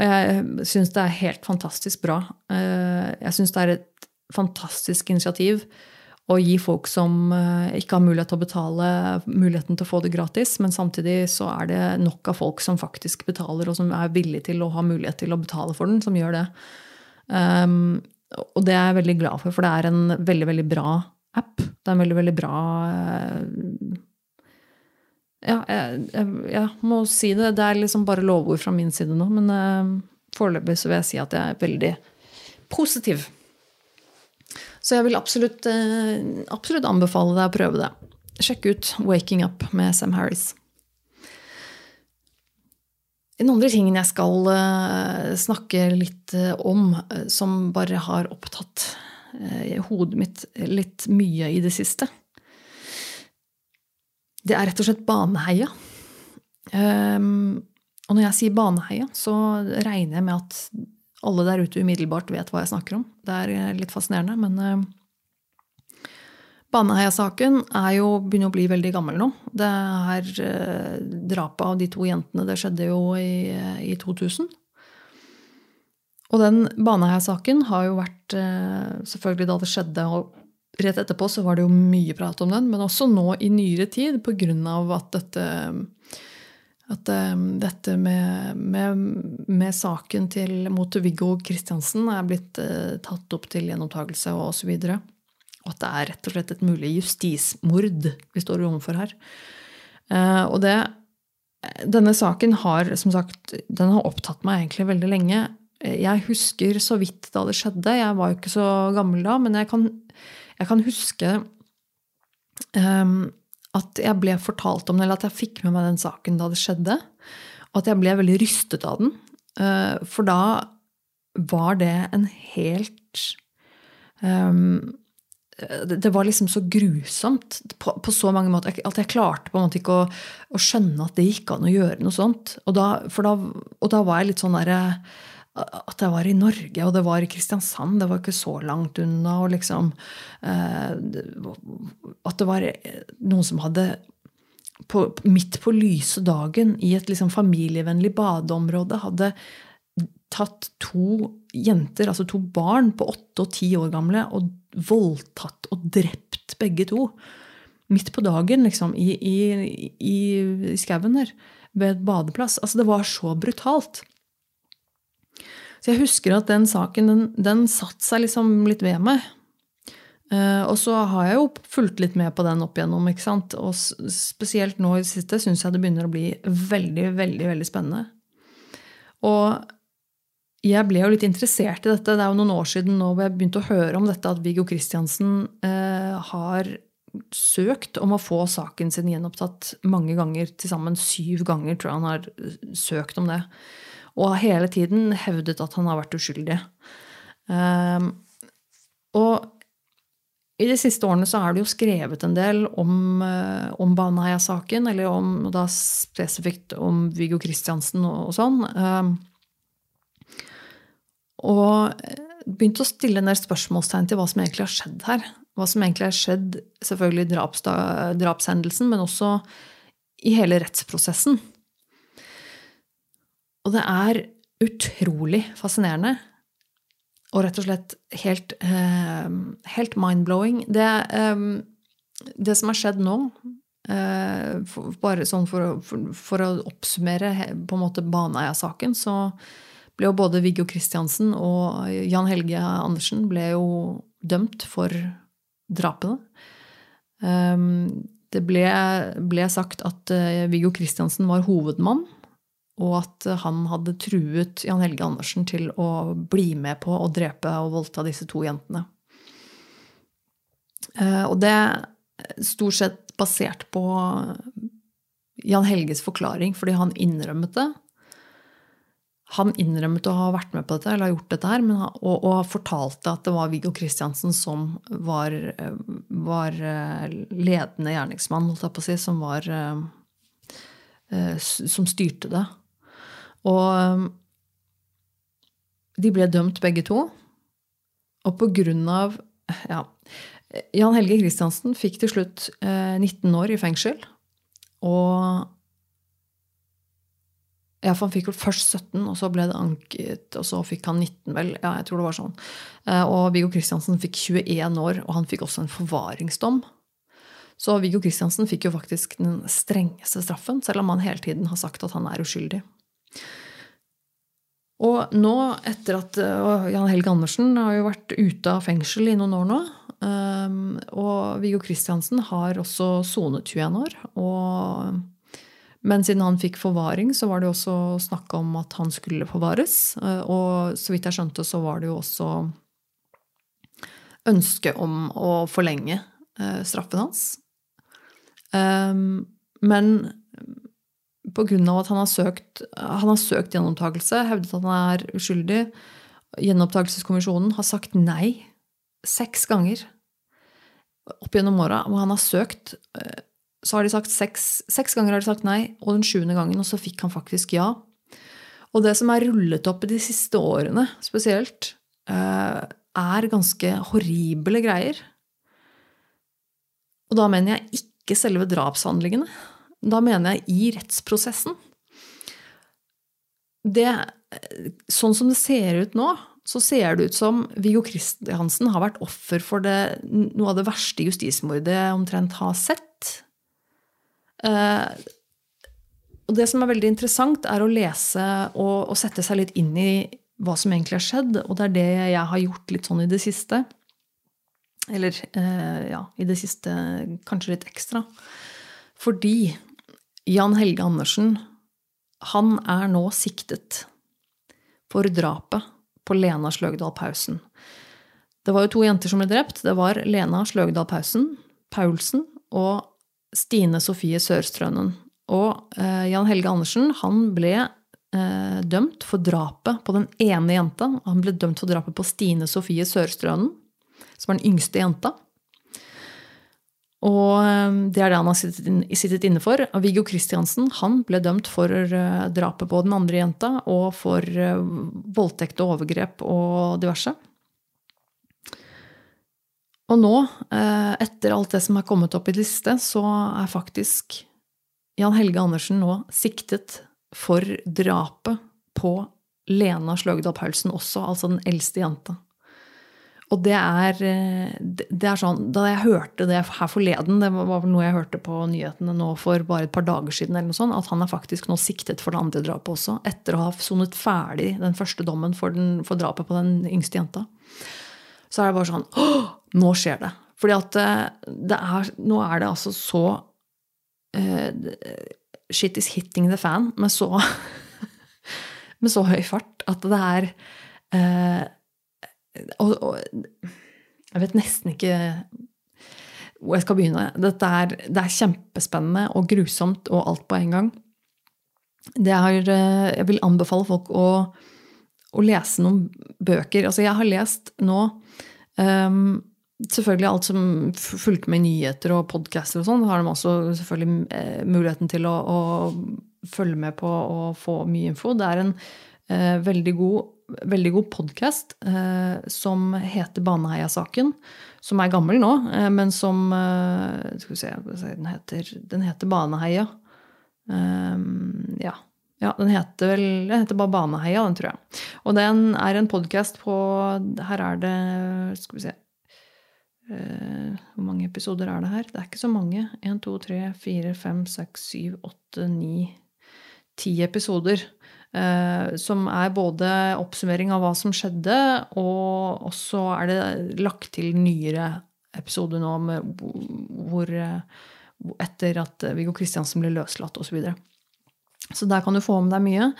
Og jeg syns det er helt fantastisk bra. Eh, jeg syns det er et fantastisk initiativ å gi folk som eh, ikke har mulighet til å betale, muligheten til å få det gratis. Men samtidig så er det nok av folk som faktisk betaler, og som er villige til å ha mulighet til å betale for den, som gjør det. Um, og det er jeg veldig glad for, for det er en veldig, veldig bra app. Det er en veldig, veldig bra eh, Ja, jeg, jeg, jeg må si det. Det er liksom bare lovord fra min side nå, men uh, foreløpig så vil jeg si at jeg er veldig positiv. Så jeg vil absolutt, uh, absolutt anbefale deg å prøve det. Sjekk ut 'Waking Up' med Sam Harris. Den andre tingen jeg skal uh, snakke litt uh, om, uh, som bare har opptatt hodet mitt litt mye i det siste, det er rett og slett Baneheia. Um, og når jeg sier Baneheia, så regner jeg med at alle der ute umiddelbart vet hva jeg snakker om. Det er litt fascinerende, men Baneheia-saken er jo begynner å bli veldig gammel nå. Det her eh, Drapet av de to jentene det skjedde jo i, i 2000. Og den Baneheia-saken har jo vært eh, Selvfølgelig da det skjedde, og rett etterpå så var det jo mye prat om den, men også nå i nyere tid av at dette at eh, dette med, med, med, saken til, mot Viggo Kristiansen er blitt uh, tatt opp til gjenopptakelse og osv. Og, så og at det er rett og slett et mulig justismord vi står overfor her. Eh, og det Denne saken har som sagt, den har opptatt meg egentlig veldig lenge. Jeg husker så vidt da det skjedde. Jeg var jo ikke så gammel da, men jeg kan, jeg kan huske um, at jeg ble fortalt om den, eller at jeg fikk med meg den saken da det skjedde. Og at jeg ble veldig rystet av den. Uh, for da var det en helt um, det var liksom så grusomt på, på, så mange måter at jeg klarte på en måte ikke å, å, skjønne at det gikk an å gjøre noe sånt. Og da, da, og da var jeg litt sånn derre At jeg var i Norge, og det var i Kristiansand. Det var ikke så langt unna. Og liksom eh, At det var noen som hadde på, midt på lyse dagen i et liksom familievennlig badeområde hadde tatt to jenter, altså to barn på åtte og ti år gamle, og voldtatt og drept begge to. Midt på dagen, liksom, i, i, i skauen der, ved et badeplass. Altså, det var så brutalt. Så jeg husker at den saken, den, den satte seg liksom litt ved meg. Uh, og så har jeg jo fulgt litt med på den opp igjennom. ikke sant? Og spesielt nå i det siste syns jeg det begynner å bli veldig, veldig, veldig spennende. Og jeg ble jo litt interessert i dette. Det er jo noen år siden nå hvor jeg begynte å høre om dette, at Viggo Kristiansen eh, har søkt om å få saken sin gjenopptatt mange ganger. Til sammen syv ganger tror jeg han har eh, søkt om det. Og har hele tiden hevdet at han har vært uskyldig. Eh, og i de siste årene så er det jo skrevet en del om, uh, om Baneheia-saken, eller om, da spesifikt om Viggo Kristiansen og, og sånn. Um, og begynte å stille en del spørsmålstegn til hva som egentlig har skjedd her. Hva som egentlig har skjedd, selvfølgelig i drapshendelsen, men også i hele rettsprosessen. Og det er utrolig fascinerende og rett og slett helt, eh, helt mind-blowing. Det, eh, det, som har skjedd nå, eh, bare sånn for, for, for, å oppsummere på en måte Baneheia-saken, så ble jo både Viggo Kristiansen og Jan Helge Andersen ble jo dømt for drapene. Ehm, det ble, ble sagt at eh, Viggo Kristiansen var hovedmann, og at han hadde truet Jan Helge Andersen til å bli med på å drepe og voldta disse to jentene. Eh, og det er stort sett basert på Jan Helges forklaring, fordi han innrømmet det. Han innrømmet å ha vært med på dette, eller ha gjort dette her, men, og, og, fortalte at det var Viggo Kristiansen som var, var eh, ledende gjerningsmann, holdt jeg på å si, som var eh, eh, Som styrte det. Og de ble dømt begge to. Og på grunn av ja, Jan Helge Kristiansen fikk til slutt 19 år i fengsel. Og ja, for han fikk vel først 17, og så ble det anket, og så fikk han 19, vel. Ja, jeg tror det var sånn. Eh, og Viggo Kristiansen fikk 21 år, og han fikk også en forvaringsdom. Så Viggo Kristiansen fikk jo faktisk den strengeste straffen, selv om han hele tiden har sagt at han er uskyldig. Og nå, etter at Jan Helge Andersen har jo vært ute av fengsel i noen år nå, eh, og Viggo Kristiansen har også sonet 21 år. og men siden han fikk forvaring, så var det også snakk om at han skulle forvares. Eh, og så vidt jeg skjønte, så var det jo også ønske om å forlenge eh, straffen hans. Ehm, men av at han har, søkt, han har søkt gjenopptakelse, hevdet at han er uskyldig. Gjenopptakelseskommisjonen har sagt nei seks ganger opp gjennom åra hvor han har søkt. Så har de sagt seks, seks ganger har de sagt nei, og den sjuende gangen, og så fikk han faktisk ja. Og det som er rullet opp i de siste årene spesielt, eh, er ganske horrible greier. Og da mener jeg ikke selve drapshandlingene. Da mener jeg i rettsprosessen. Det, sånn som det ser ut nå, så ser det ut som Viggo Kristiansen har vært offer for det, noe av det verste justismordet omtrent har sett. Eh, og det som er veldig interessant, er å lese og, og, sette seg litt inn i hva som egentlig har skjedd. Og det er det jeg har gjort litt sånn i det siste. Eller eh, ja, i det siste kanskje litt ekstra. Fordi Jan Helge Andersen, han er nå siktet for drapet på Lena Sløgdal Pausen. Det var jo to jenter som ble drept. Det var Lena Sløgdal Pausen, Paulsen og Stine Sofie Sørstrønen. Og eh, Jan Helge Andersen han ble eh, dømt for drapet på den ene jenta. Han ble dømt for drapet på Stine Sofie Sørstrønen, som var den yngste jenta. Og eh, det er det han har sittet, inn, sittet inne for. Viggo Kristiansen han ble dømt for uh, drapet på den andre jenta og for uh, voldtekt og overgrep og diverse. Og nå, uh, etter alt det som er kommet opp i liste, så er faktisk Jan Helge Andersen nå siktet for drapet på Lena Sløgdal Paulsen også, altså den eldste jenta. Og det er, eh, det er, sånn Da jeg hørte det her forleden, det var noe jeg hørte på nyhetene nå for bare et par dager siden, eller noe sånt, at han er faktisk nå siktet for det andre drapet også, etter å ha sonet ferdig den første dommen for, den, for drapet på den yngste jenta. Så er det bare sånn Å, nå skjer det! Fordi at eh, det er, nå er det altså så uh, Shit is hitting the fan med så, med så høy fart at det er uh, og, og, jeg vet nesten ikke hvor jeg skal begynne. Dette er, det er kjempespennende og grusomt og alt på en gang. Er, eh, jeg vil anbefale folk å, å, lese noen bøker. Altså, jeg har lest nå um, Selvfølgelig alt som fulgte med nyheter og podcaster og sånn, har de også selvfølgelig eh, muligheten til å, å, følge med på og få mye info. Det er en eh, veldig god veldig god podkast eh, som heter Baneheia-saken. Som er gammel nå, eh, men som eh, Skal vi se, den heter, den heter Baneheia. Um, ja. ja. Den heter vel den heter bare Baneheia, den tror jeg. Og den er en podkast på Her er det Skal vi se uh, Hvor mange episoder er det her? Det er ikke så mange. 1, 2, 3, 4, 5, 6, 7, 8, 9 Ti episoder. Eh, som er både oppsummering av hva som skjedde, og også er det lagt til nyere episoder nå med hvor eh, Etter at Viggo Kristiansen ble løslatt, osv. Så, videre. så der kan du få med deg mye.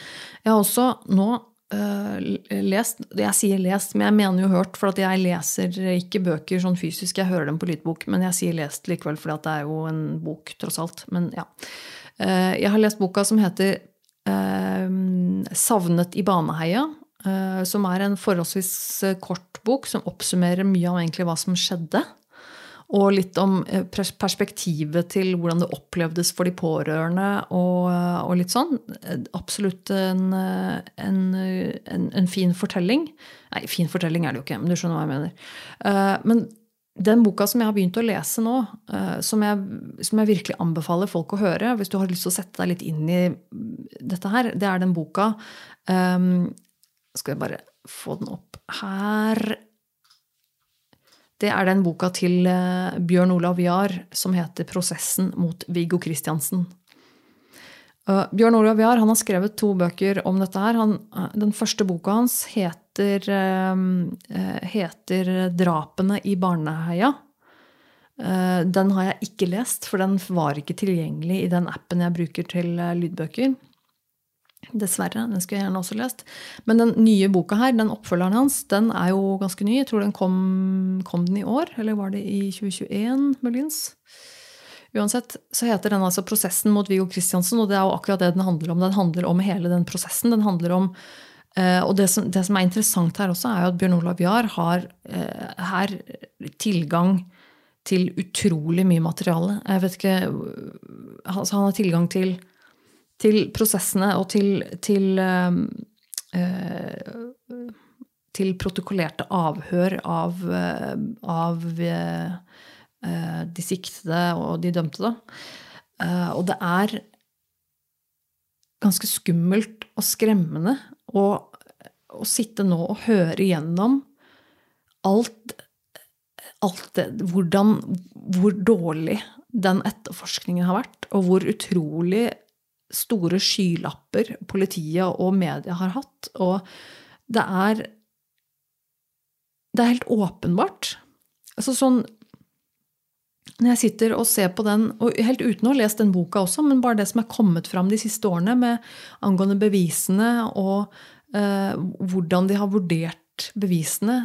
Jeg har også nå uh, lest Jeg sier lest, men jeg mener jo hørt, for at jeg leser ikke bøker sånn fysisk. Jeg hører dem på lydbok, men jeg sier lest likevel, for det er jo en bok, tross alt. Men ja. Uh, jeg har lest boka som heter uh, 'Savnet i Baneheia', eh, som er en forholdsvis eh, kort bok som oppsummerer mye av egentlig hva som skjedde. Og litt om perspektivet til hvordan det opplevdes for de pårørende. Og, og litt sånn. Absolutt en, en, en, en, fin fortelling. Nei, fin fortelling er det jo ikke, men du skjønner hva jeg mener. Men den boka som jeg har begynt å lese nå, eh, som jeg, som jeg, virkelig anbefaler folk å høre, hvis du har lyst til å sette deg litt inn i dette her, det er den boka um, Skal jeg bare få den opp her Det er den boka til uh, Bjørn Olav Jahr som heter 'Prosessen mot Viggo Kristiansen'. Uh, Bjørn Olav Jahr har skrevet to bøker om dette. her. Han, uh, den første boka hans heter, heter 'Drapene i Barneheia'. Den har jeg ikke lest, for den var ikke tilgjengelig i den appen jeg bruker til lydbøker. Dessverre. Den skulle jeg gjerne også lest. Men den nye boka her, den oppfølgeren hans, den er jo ganske ny. Jeg tror den kom, kom den i år, eller var det i 2021, muligens? Uansett så heter den altså 'Prosessen mot Viggo Kristiansen', og det er jo akkurat det den handler om. Den handler om hele den prosessen. Den handler om Uh, og det som, det som, er interessant her også, er jo at Bjørn Olav Jahr har uh, her tilgang til utrolig mye materiale. Jeg vet ikke altså Han har tilgang til, til prosessene og til, til uh, til protokollerte avhør av, av de siktede og de dømte. Og det er ganske skummelt og skremmende å, å sitte nå og høre igjennom alt, alt det, hvordan, hvor dårlig den etterforskningen har vært, og hvor utrolig store skylapper politiet og media har hatt. Og det er Det er helt åpenbart. Altså sånn når jeg sitter og ser på den, og helt uten å ha lest den boka også, men bare det som er kommet fram de siste årene med angående bevisene og eh, hvordan de har vurdert bevisene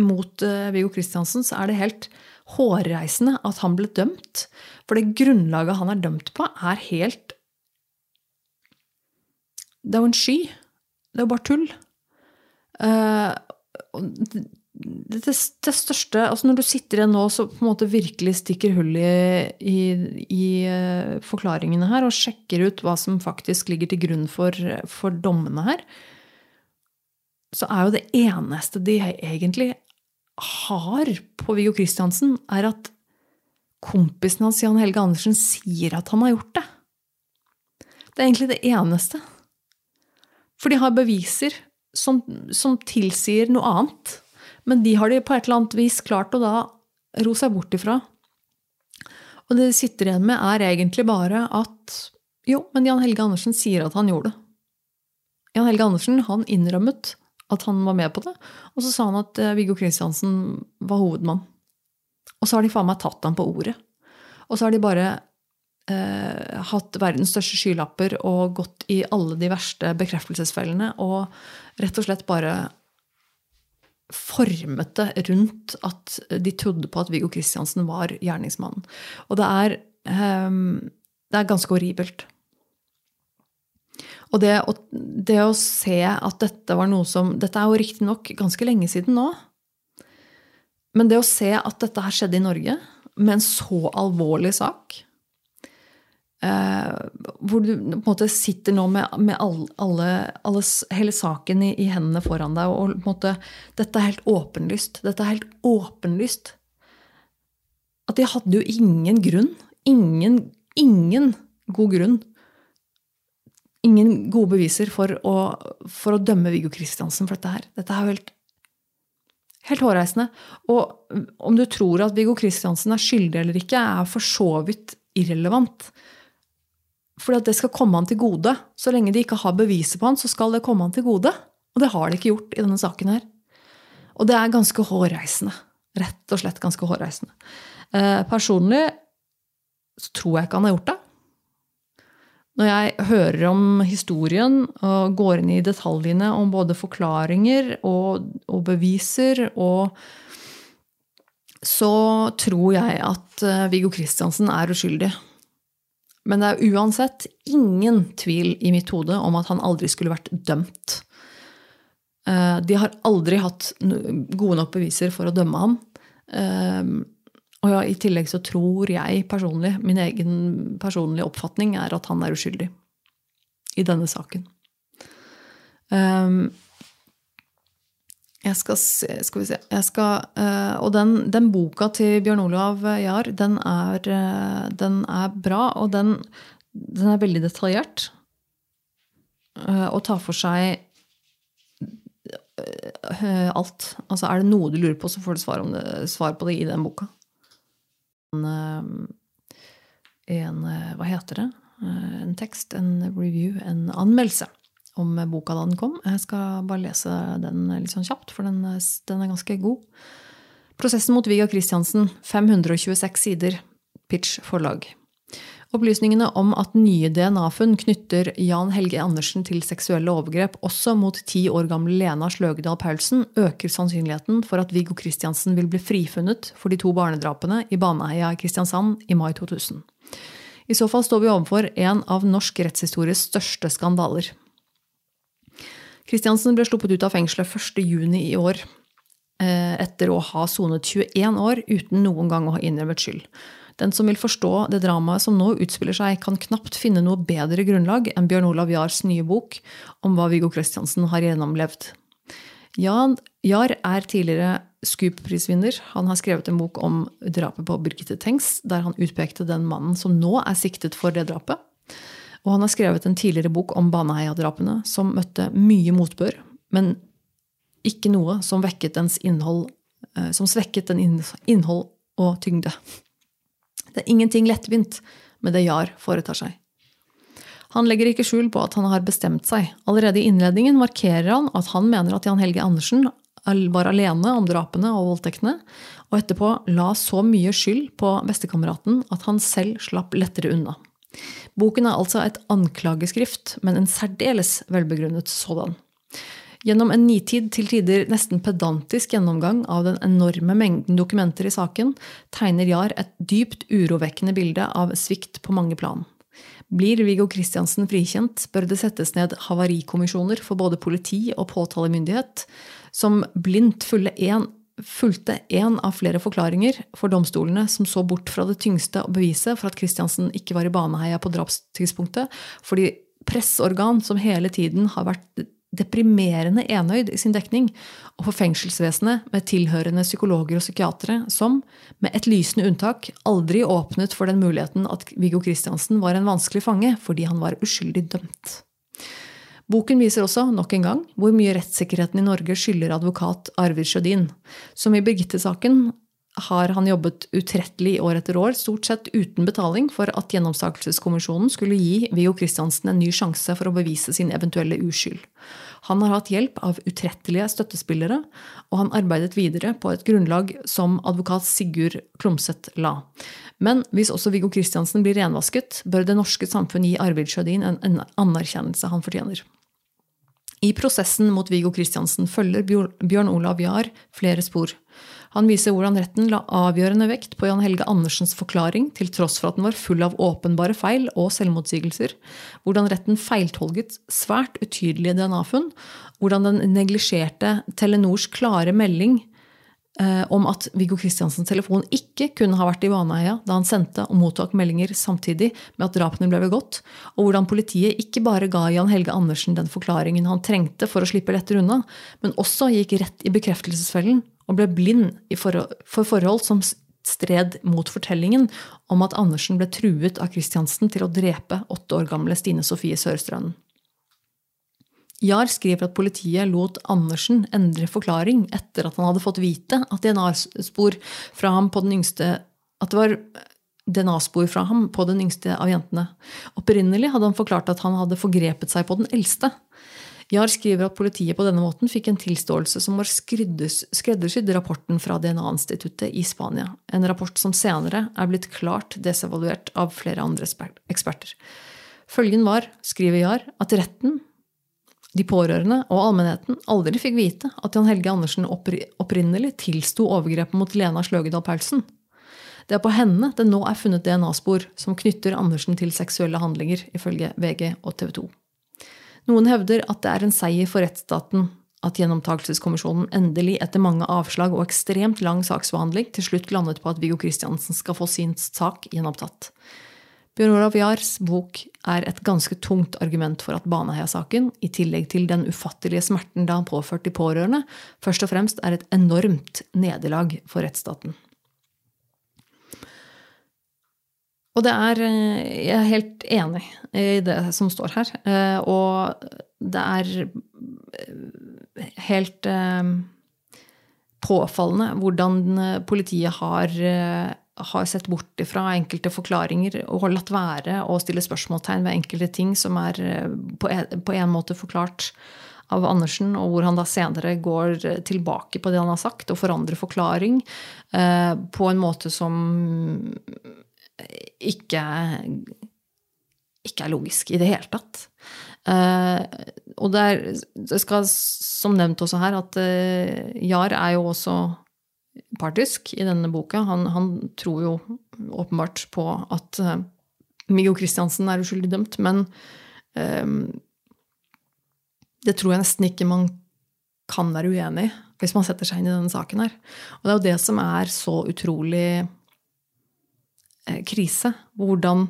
mot eh, Viggo Kristiansen, så er det helt hårreisende at han ble dømt. For det grunnlaget han er dømt på, er helt Det er jo en sky. Det er jo bare tull. Uh, det, det, største altså Når du sitter igjen nå så på en måte virkelig stikker hull i, i, i uh, forklaringene her og sjekker ut hva som faktisk ligger til grunn for, for, dommene her, så er jo det eneste de egentlig har på Viggo Kristiansen, er at kompisen hans Jan Helge Andersen sier at han har gjort det. Det er egentlig det eneste. For de har beviser som, som tilsier noe annet. Men de har de på et eller annet vis klart å da ro seg bort ifra. Og det de sitter igjen med, er egentlig bare at jo, men Jan Helge Andersen sier at han gjorde det. Jan Helge Andersen han innrømmet at han var med på det, og så sa han at eh, Viggo Kristiansen var hovedmann. Og så har de faen meg tatt ham på ordet. Og så har de bare eh, hatt verdens største skylapper og gått i alle de verste bekreftelsesfellene og rett og slett bare formet det rundt at de trodde på at Viggo Kristiansen var gjerningsmannen. Og det er, eh, det er ganske horribelt. Og det å, det å, se at dette var noe som Dette er jo riktignok ganske lenge siden nå. Men det å se at dette her skjedde i Norge, med en så alvorlig sak Eh, hvor du på en måte sitter nå med, med all, alle, alle, hele saken i, i, hendene foran deg. Og på en måte, dette er helt åpenlyst. Dette er helt åpenlyst. At de hadde jo ingen grunn. Ingen, ingen god grunn. Ingen gode beviser for å, for å dømme Viggo Kristiansen for dette her. Dette er jo helt, helt hårreisende. Og om du tror at Viggo Kristiansen er skyldig eller ikke, er for så vidt irrelevant. Fordi at det skal komme han til gode. Så lenge de ikke har beviset på han, så skal det komme han til gode. Og det har de ikke gjort i denne saken her. Og det er ganske hårreisende. Rett og slett ganske hårreisende. Eh, personlig så tror jeg ikke han har gjort det. Når jeg hører om historien og går inn i detaljene om både forklaringer og, og beviser og Så tror jeg at eh, Viggo Kristiansen er uskyldig. Men det er uansett ingen tvil i mitt hode om at han aldri skulle vært dømt. Eh, de har aldri hatt gode nok beviser for å dømme ham. Eh, og ja, i tillegg så tror jeg personlig, min egen personlige oppfatning er at han er uskyldig i denne saken. Um, jeg skal Skal vi se skal, uh, Og den, den, boka til Bjørn Olav Jahr, den uh, den er bra, og den, den, er veldig detaljert. Uh, og tar for seg alt. Altså, er det noe du lurer på, så får du svar, det, svar på det i den boka. En, en Hva heter det? En tekst, en review, en anmeldelse om boka da den kom. Jeg skal bare lese den litt sånn kjapt, for den, den er ganske god. Prosessen mot Vigga Kristiansen, 526 sider. Pitch forlag. Opplysningene om at nye DNA-funn knytter Jan Helge Andersen til seksuelle overgrep også mot ti år gamle Lena Sløgedal Paulsen, øker sannsynligheten for at Viggo Kristiansen vil bli frifunnet for de to barnedrapene i Baneheia i Kristiansand i mai 2000. I så fall står vi overfor en av norsk rettshistories største skandaler. Kristiansen ble sluppet ut av fengselet 1.6 i år, eh, etter å ha sonet 21 år uten noen gang å ha innrømmet skyld. Den som vil forstå det dramaet som nå utspiller seg, kan knapt finne noe bedre grunnlag enn Bjørn Olav Jahrs nye bok om hva Viggo Kristiansen har gjennomlevd. Jan Jahr er tidligere Scoop-prisvinner. Han har skrevet en bok om drapet på Birgitte Tengs, der han utpekte den mannen som nå er siktet for det drapet. Og han har skrevet en tidligere bok om Baneheia-drapene, som møtte mye motbør, men ikke noe som, innhold, eh, som svekket den innhold og tyngde. Det er ingenting lettvint med det Jahr foretar seg. Han legger ikke skjul på at han har bestemt seg. Allerede i innledningen markerer han at han mener at Jan Helge Andersen var alene om drapene og voldtektene, og etterpå la så mye skyld på bestekameraten at han selv slapp lettere unna. Boken er altså et anklageskrift, men en særdeles velbegrunnet sådan. Gjennom en nitid, til tider nesten pedantisk gjennomgang av den enorme mengden dokumenter i saken, tegner Jahr et dypt urovekkende bilde av svikt på mange plan. Blir Viggo Kristiansen frikjent, bør det settes ned havarikommisjoner for både politi og påtalemyndighet, som blindt fulgte én av flere forklaringer for domstolene som så bort fra det tyngste å bevise for at Kristiansen ikke var i Baneheia på drapstidspunktet, fordi presseorgan som hele tiden har vært deprimerende enøyd i sin dekning, og for fengselsvesenet med tilhørende psykologer og psykiatere som, med et lysende unntak, aldri åpnet for den muligheten at Viggo Kristiansen var en vanskelig fange fordi han var uskyldig dømt. Boken viser også, nok en gang, hvor mye rettssikkerheten i Norge skylder advokat Arvid Sjødin, som i Birgitte-saken har han jobbet utrettelig år etter år, stort sett uten betaling, for at gjennomsakelseskommisjonen skulle gi Viggo Kristiansen en ny sjanse for å bevise sin eventuelle uskyld. Han har hatt hjelp av utrettelige støttespillere, og han arbeidet videre på et grunnlag som advokat Sigurd Klomsæt la. Men hvis også Viggo Kristiansen blir renvasket, bør det norske samfunn gi Arvid Sjødin en anerkjennelse han fortjener. I prosessen mot Viggo Kristiansen følger Bjørn Olav Jahr flere spor. Han viser hvordan retten la avgjørende vekt på Jan Helge Andersens forklaring, til tross for at den var full av åpenbare feil og selvmotsigelser. Hvordan retten feiltolket svært utydelige DNA-funn. Hvordan den neglisjerte Telenors klare melding om at Viggo Kristiansens telefon ikke kunne ha vært i vaneeia da han sendte og mottok meldinger samtidig med at drapene ble begått, og hvordan politiet ikke bare ga Jan Helge Andersen den forklaringen han trengte for å slippe lettere unna, men også gikk rett i bekreftelsesfellen og ble blind for forhold som stred mot fortellingen om at Andersen ble truet av Kristiansen til å drepe åtte år gamle Stine Sofie Sørstrønen. Jahr skriver at politiet lot Andersen endre forklaring etter at han hadde fått vite at DNA-spor fra ham på den yngste at det var DNA-spor fra ham på den yngste av jentene. Opprinnelig hadde han forklart at han hadde forgrepet seg på den eldste. Jahr skriver at politiet på denne måten fikk en tilståelse som var skreddersydd rapporten fra DNA-instituttet i Spania. En rapport som senere er blitt klart desevaluert av flere andre eksperter. Følgen var, skriver Jahr, at retten de pårørende og allmennheten aldri fikk vite at Jan Helge Andersen opprinnelig tilsto overgrepet mot Lena Sløgedal Paulsen. Det er på henne det nå er funnet DNA-spor som knytter Andersen til seksuelle handlinger, ifølge VG og TV 2. Noen hevder at det er en seier for rettsstaten at Gjenopptakelseskommisjonen endelig, etter mange avslag og ekstremt lang saksbehandling, til slutt landet på at Viggo Kristiansen skal få sin sak gjenopptatt. Bjørn Olav Jahrs bok er et ganske tungt argument for at Baneheia-saken, i tillegg til den ufattelige smerten da han påførte de pårørende, først og fremst er et enormt nederlag for rettsstaten. Og det er Jeg er helt enig i det som står her. Eh, og det er helt eh, påfallende hvordan politiet har har sett bort fra enkelte forklaringer og har latt være å stille spørsmålstegn ved enkelte ting som er eh, på en måte forklart av Andersen, og hvor han da senere går tilbake på det han har sagt, og forandrer forklaring eh, på en måte som ikke, ikke er logisk i det hele tatt. Eh, og det, er, det skal som nevnt også her at Jar er jo også partisk i denne boka. Han, han tror jo åpenbart på at uh, Miggo Kristiansen er uskyldig dømt, men um, det tror jeg nesten ikke man kan være uenig i hvis man setter seg inn i denne saken her. Og det er jo det som er så utrolig eh, krise. Hvordan,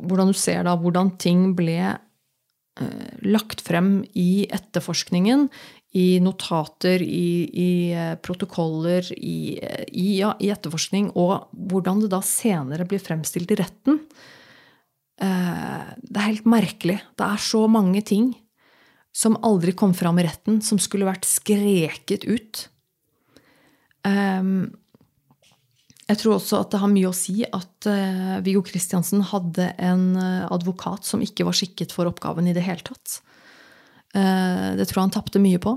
hvordan, du ser da hvordan ting ble eh, lagt frem i etterforskningen, i notater, i, i eh, protokoller, i, i, ja, i, etterforskning, og hvordan det da senere blir fremstilt i retten. Eh, det er helt merkelig. Det er så mange ting som aldri kom fram i retten, som skulle vært skreket ut. Jeg tror også at det har mye å si at Viggo Kristiansen hadde en advokat som ikke var skikket for oppgaven i det hele tatt. Uh, det tror jeg han tapte mye på.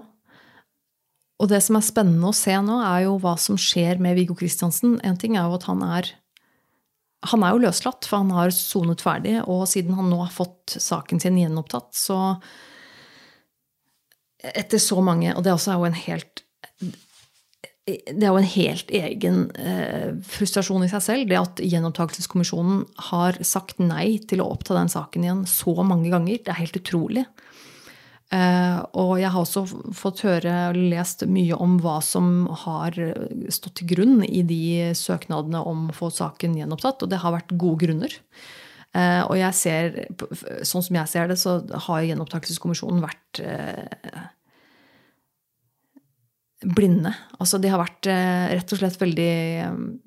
Og det som er spennende å se nå, er jo hva som skjer med Viggo Kristiansen. En ting er jo at han er han er jo løslatt, for han har sonet ferdig. Og siden han nå har fått saken sin gjenopptatt, så etter så mange Og det også er jo en helt det er jo en helt egen eh, frustrasjon i seg selv. Det at Gjenopptakelseskommisjonen har sagt nei til å oppta den saken igjen så mange ganger. Det er helt utrolig. Eh, og jeg har også fått høre og lest mye om hva som har stått til grunn i de søknadene om å få saken gjenopptatt, og det har vært gode grunner. Eh, og jeg ser, sånn som jeg ser det, så har Gjenopptakelseskommisjonen vært eh, blinde. Altså de har vært eh, rett og slett veldig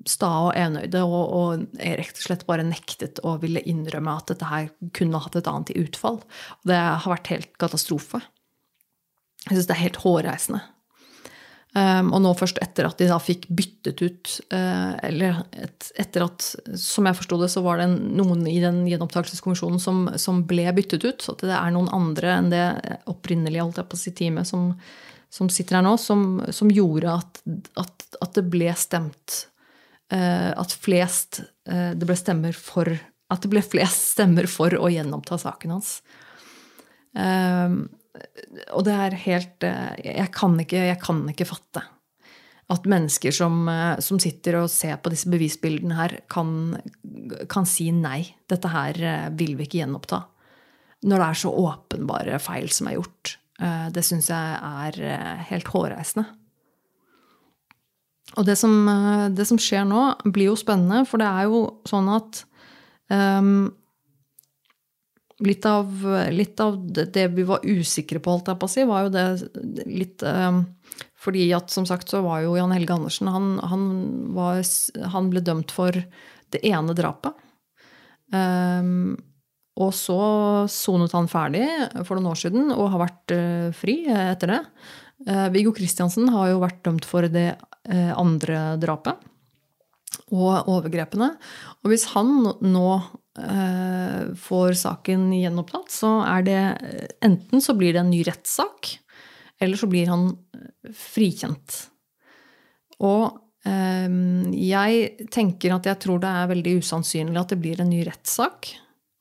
sta og enøyde og, og, rett og slett bare nektet å ville innrømme at dette her kunne hatt et annet utfall. Og det har vært helt katastrofe. Jeg syns det er helt hårreisende. Um, og nå først etter at de da fikk byttet ut uh, Eller et, etter at, som jeg forsto det, så var det noen i den gjenopptakelseskommisjonen som, som, ble byttet ut. Så at det er noen andre enn det opprinnelige holdt jeg på å si, teamet som, som sitter her nå, som, som gjorde at, at, at, det ble stemt uh, At flest uh, Det ble stemmer for At det ble flest stemmer for å gjenoppta saken hans. Uh, og det er helt eh, jeg kan, ikke, jeg kan ikke fatte at mennesker som, som, sitter og ser på disse bevisbildene her, kan, kan, si nei. Dette her vil vi ikke gjenoppta. Når det er så åpenbare feil som er gjort. Det syns jeg er helt hårreisende. Og det som, det som, skjer nå, blir jo spennende, for det er jo sånn at um, litt av, litt av, det vi var usikre på, holdt jeg på å si, var jo det litt um, Fordi at som sagt så var jo Jan Helge Andersen han, han, var, han ble dømt for det ene drapet. Um, og så sonet han ferdig for noen år siden og har vært uh, fri etter det. Uh, Viggo Kristiansen har jo vært dømt for det uh, andre drapet og overgrepene. Og hvis han nå Eh, får saken gjenopptatt, så er det enten så blir det en ny rettssak, eller så blir han eh, frikjent. Og eh, jeg tenker at jeg tror det er veldig usannsynlig at det blir en ny rettssak.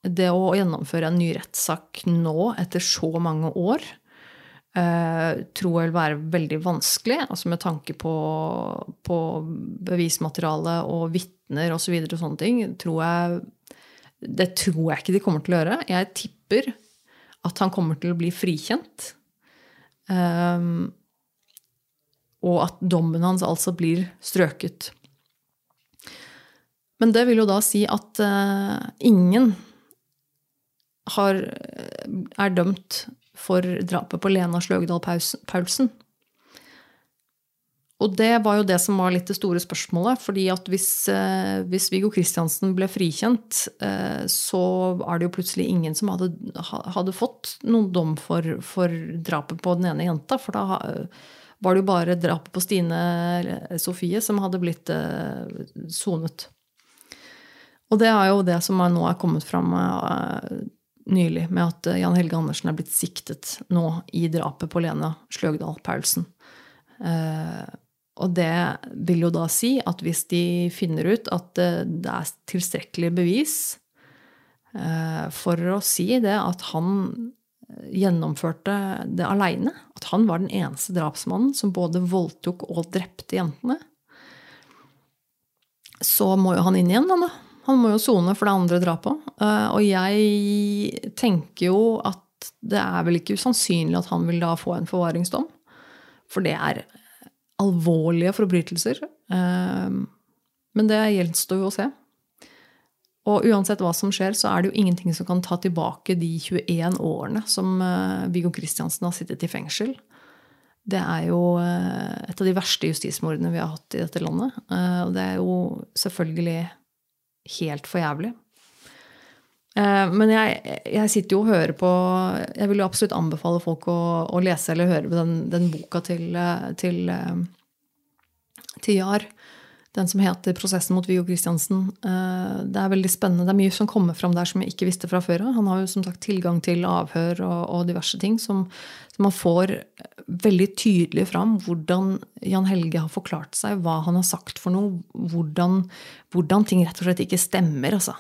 Det å gjennomføre en ny rettssak nå, etter så mange år, tror jeg vil være veldig vanskelig. Altså med tanke på, på bevismateriale og vitner osv. Og, så og sånne ting, tror jeg det tror jeg ikke de kommer til å gjøre. Jeg tipper at han kommer til å bli frikjent. Um, og at dommen hans altså blir strøket. Men det vil jo da si at uh, ingen har, er dømt for drapet på Lena Sløgdal Paulsen. Og det var jo det som var litt det store spørsmålet. fordi at hvis, eh, hvis Viggo Kristiansen ble frikjent, eh, så er det jo plutselig ingen som hadde, hadde fått noen dom for, for, drapet på den ene jenta. For da var det jo bare drapet på Stine Sofie som hadde blitt eh, sonet. Og det er jo det som nå er kommet fram nylig, med at Jan Helge Andersen er blitt siktet nå i drapet på Lena Sløgdal Paulsen. Og det vil jo da si at hvis de finner ut at det er tilstrekkelig bevis eh, for å si det at han gjennomførte det aleine, at han var den eneste drapsmannen som både voldtok og drepte jentene, så må jo han inn igjen, da. Han må jo sone for det andre drapet. Uh, og jeg tenker jo at det er vel ikke usannsynlig at han vil da få en forvaringsdom. For det er alvorlige forbrytelser. Uh, men det gjenstår jo å se. Og uansett hva som skjer, så er det jo ingenting som kan ta tilbake de 21 årene som uh, Viggo Kristiansen har sittet i fengsel. Det er jo et av de verste justismordene vi har hatt i dette landet. Og det er jo selvfølgelig helt for jævlig. Men jeg, jeg, sitter jo og hører på Jeg vil jo absolutt anbefale folk å, å lese eller høre den, den boka til, til, til Jar den som heter 'Prosessen mot Viggo Kristiansen'. Eh, det er veldig spennende. Det er mye som kommer fram der som jeg ikke visste fra før av. Han har jo som sagt tilgang til avhør og, og diverse ting som, som, man får veldig tydelig fram hvordan Jan Helge har forklart seg, hva han har sagt for noe, hvordan, hvordan ting rett og slett ikke stemmer. altså.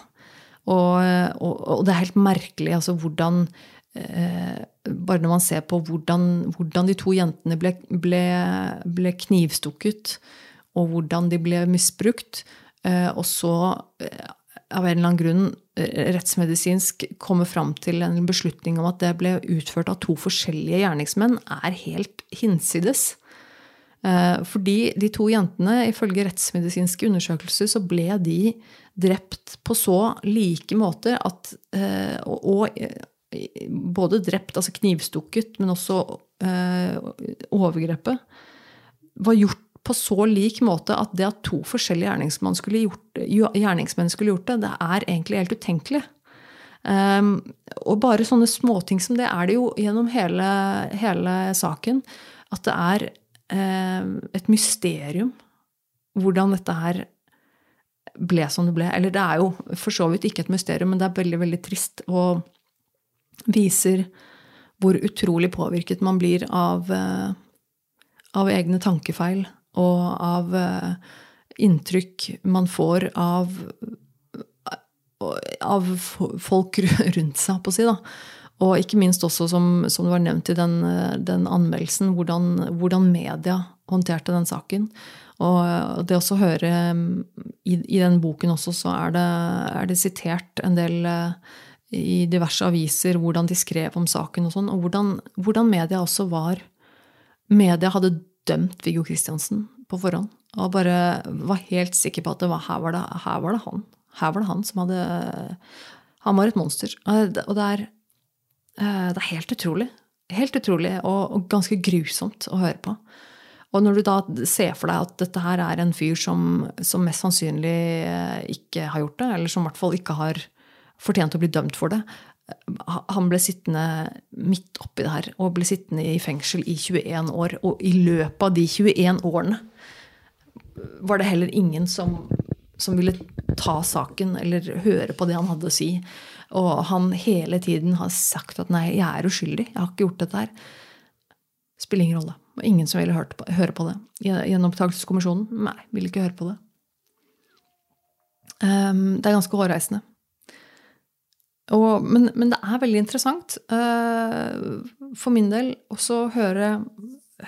Og, og, og det er helt merkelig altså hvordan eh, Bare når man ser på hvordan, hvordan de to jentene ble, ble, ble knivstukket og hvordan de ble misbrukt. Eh, og så, eh, av en eller annen grunn, eh, rettsmedisinsk komme fram til en beslutning om at det ble utført av to forskjellige gjerningsmenn, er helt hinsides. Fordi de to jentene, ifølge rettsmedisinske undersøkelser, så ble de drept på så like måter at Og både drept, altså knivstukket, men også overgrepet, var gjort på så lik måte at det at to forskjellige gjerningsmenn skulle gjort, gjerningsmenn skulle gjort det, det er egentlig helt utenkelig. Um, og bare sånne småting som det er det jo gjennom hele, hele saken. At det er um, et mysterium hvordan dette her ble som det ble. Eller det er jo for så vidt ikke et mysterium, men det er veldig, veldig trist og viser hvor utrolig påvirket man blir av, uh, av egne tankefeil og av eh, inntrykk man får av, av folk rundt seg, på å si. da. Og ikke minst også, som, som det var nevnt i den, den anmeldelsen, hvordan, hvordan, media håndterte den saken. Og det også å høre i, i, den boken også, så er det, er det, sitert en del eh, i diverse aviser hvordan de skrev om saken og sånn, og hvordan, hvordan media også var Media hadde dømt Viggo Kristiansen på forhånd. Og bare var helt sikker på at var, her, var det, her, var det, han. Her var det han som hadde Han var et monster. Og det er, eh, det er helt utrolig. Helt utrolig og, og, ganske grusomt å høre på. Og når du da ser for deg at dette her er en fyr som, som mest sannsynlig eh, ikke har gjort det, eller som i hvert fall ikke har fortjent å bli dømt for det, han ble sittende midt oppi det her og ble sittende i fengsel i 21 år. Og i løpet av de 21 årene var det heller ingen som, som ville ta saken eller høre på det han hadde å si. Og han hele tiden har sagt at 'nei, jeg er uskyldig. Jeg har ikke gjort dette her'. Spiller ingen rolle. Og ingen som ville høre på det. Gjenopptakelseskommisjonen? Nei, ville ikke høre på det. Um, det er ganske hårreisende. Og, men, men, det er veldig interessant uh, for min del også å høre,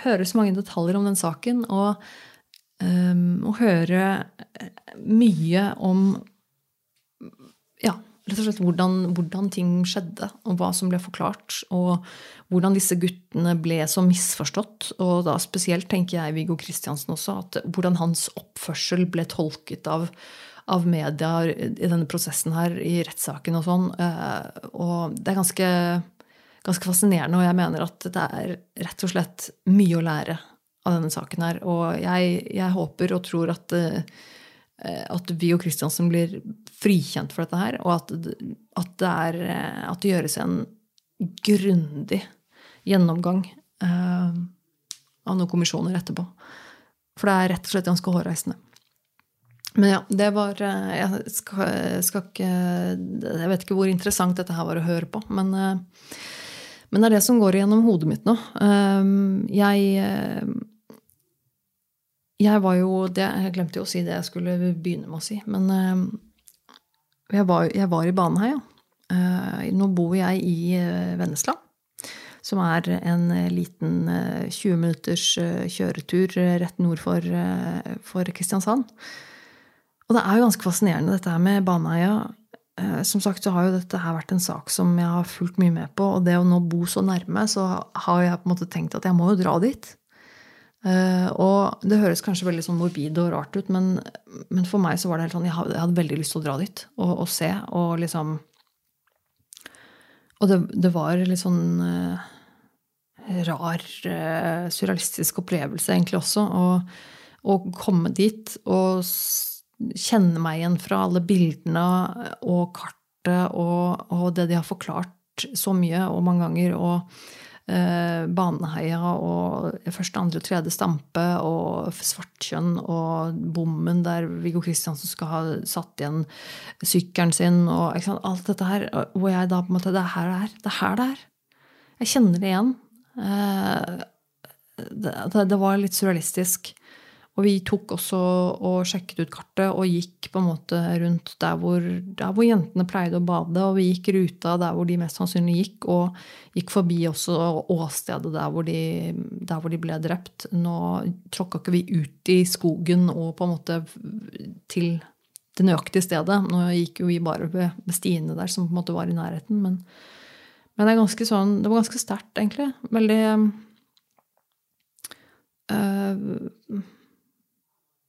høre, så mange detaljer om den saken. Og, um, og høre mye om ja, rett og slett hvordan, hvordan, ting skjedde, og hva som ble forklart. Og hvordan disse guttene ble så misforstått. Og da spesielt tenker jeg Viggo Kristiansen også, at hvordan hans oppførsel ble tolket av av media i denne prosessen her, i rettssaken og sånn. Eh, og det er ganske, ganske fascinerende, og jeg mener at det er rett og slett mye å lære av denne saken her. Og jeg, jeg håper og tror at, at vi og Kristiansen blir frikjent for dette her, og at, at, det, er, at det gjøres en grundig gjennomgang eh, av noen kommisjoner etterpå. For det er rett og slett ganske hårreisende. Men ja, det var eh, Jeg skal, skal, ikke Jeg vet ikke hvor interessant dette her var å høre på, men, eh, men det er det som går gjennom hodet mitt nå. Eh, jeg Jeg var jo det, Jeg glemte jo å si det jeg skulle begynne med å si. Men jeg var, jeg var i Baneheia. Nå bor jeg i Vennesla. Som er en liten 20 minutters kjøretur rett nord for, for Kristiansand. Og det er jo ganske fascinerende, dette her med Baneheia. Eh, som sagt så har jo dette her vært en sak som jeg har fulgt mye med på. Og det å nå bo så nærme, så har jeg på en måte tenkt at jeg må jo dra dit. Uh, og det høres kanskje veldig sånn morbid og rart ut, men, men, for meg så var det helt sånn jeg hadde veldig lyst til å dra dit og, og se. Og liksom Og det, det var litt sånn uh, rar, uh, surrealistisk opplevelse egentlig også. Å komme dit og kjenne meg igjen fra alle bildene og kartet og, og, det de har forklart så mye og mange ganger. og eh, Baneheia og første, andre og tredje stampe og Svartkjønn og bommen der Viggo Kristiansen skal ha satt igjen sykkelen sin og alt dette her. Hvor jeg da på en måte Det er her det er. Det er her det er. Jeg kjenner det igjen. Eh, det, det, var litt surrealistisk. Og vi tok også og sjekket ut kartet og gikk på en måte rundt der hvor, der hvor, jentene pleide å bade. Og vi gikk ruta der hvor de mest sannsynlig gikk, og gikk forbi også åstedet der hvor de, der hvor de ble drept. Nå tråkka ikke vi ut i skogen og på en måte til det nøyaktige stedet. Nå gikk jo vi bare ved stiene der som på en måte var i nærheten. Men, men det, sånn, det, var ganske sterkt, egentlig. Veldig øh,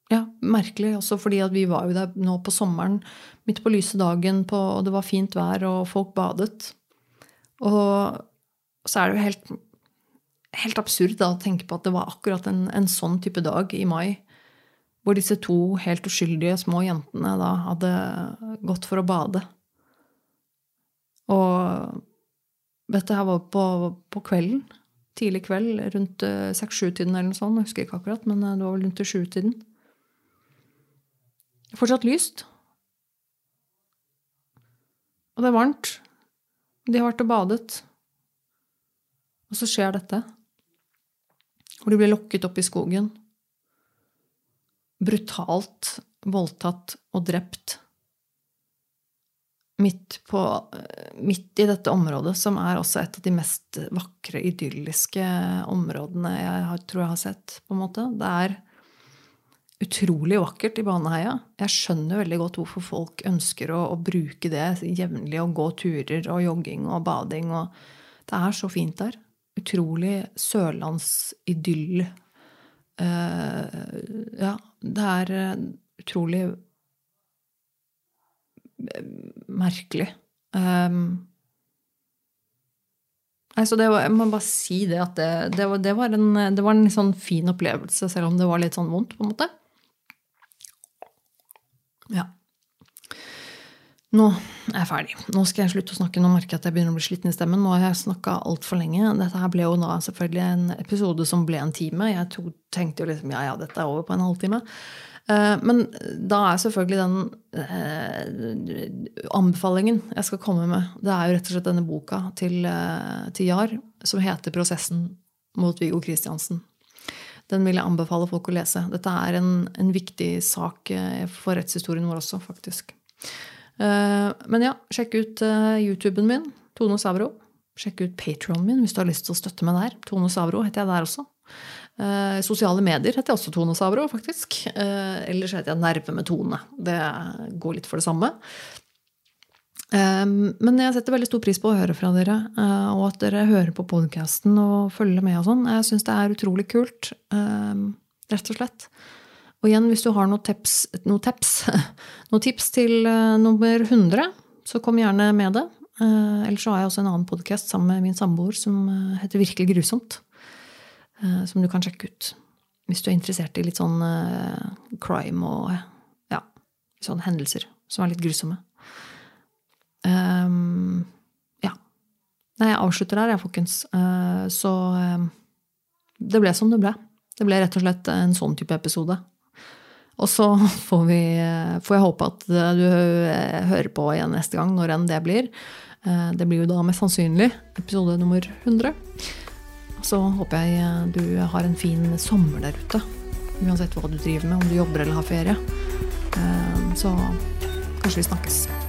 ja, merkelig også fordi vi var jo der nå på sommeren, midt på lyse dagen, og det var fint vær, og folk badet. Og så er det jo helt, helt absurd da, å tenke på at det var akkurat en, en, sånn type dag i mai, hvor disse to helt uskyldige små jentene da hadde gått for å bade. Og dette her var på, på kvelden. Tidlig kveld, rundt eh, seks-sju-tiden eller noe sånt. Jeg husker ikke akkurat, men eh, det var vel rundt sju-tiden. Fortsatt lyst. Og det er varmt. De har vært og badet. Og så skjer dette. Hvor de blir lokket opp i skogen. Brutalt voldtatt og drept. Midt, på, midt i dette området, som er også et av de mest vakre, idylliske områdene jeg tror jeg har sett. på en måte. Det er utrolig vakkert i Baneheia. Jeg skjønner veldig godt hvorfor folk ønsker å, å bruke det jevnlig og gå turer og jogging og bading. Og det er så fint der. Utrolig sørlandsidyll. Uh, ja, det er uh, utrolig uh, merkelig. Um, Altså det var, jeg må bare si det at det, det, var, det var, en, det var en sånn fin opplevelse, selv om det var litt sånn vondt. på en måte. Ja. Nå er jeg ferdig. Nå skal jeg slutte å snakke. Nå merker jeg at jeg begynner å bli sliten i stemmen. Nå har jeg snakka altfor lenge. Dette her ble jo nå selvfølgelig en episode som ble en time. Jeg tenkte jo liksom ja, ja, dette er over på en halvtime. Eh, men da er selvfølgelig den eh, anbefalingen jeg skal komme med, det er jo rett og slett denne boka til, eh, til Jar som heter 'Prosessen mot Viggo Kristiansen'. Den vil jeg anbefale folk å lese. Dette er en, en viktig sak eh, for rettshistorien vår også, faktisk. Eh, men ja, sjekk ut eh, YouTuben min, Tone Savro. Sjekk ut Patronen min hvis du har lyst til å støtte meg der. Tone Savro heter jeg der også. Sosiale medier heter jeg også Tone Savro, faktisk. Ellers heter jeg Nerve med Tone. Det går litt for det samme. Ehm, men jeg setter veldig stor pris på å høre fra dere, eh, og at dere hører på podkasten og følger med og sånn. Jeg syns det er utrolig kult. Ehm, rett og slett. Og igjen, hvis du har noen tips, noen tips, noen tips til uh, nummer 100, så kom gjerne med det. Uh, ellers så har jeg også en annen podkast sammen med min samboer som heter Virkelig grusomt. som du kan sjekke ut hvis du er interessert i litt sånn crime og ja, sånne hendelser som er litt grusomme. Um, ja. Nei, jeg avslutter der, jeg, folkens. Uh, så um, det ble som det ble. Det ble rett og slett en sånn type episode. Og så får, vi, får jeg håpe at du hører på igjen neste gang, når enn det blir. Uh, det blir jo da mest sannsynlig episode nummer 100. Så håper jeg du har en fin sommer der ute. Uansett hva du driver med, om du jobber eller har ferie. Så kanskje vi snakkes.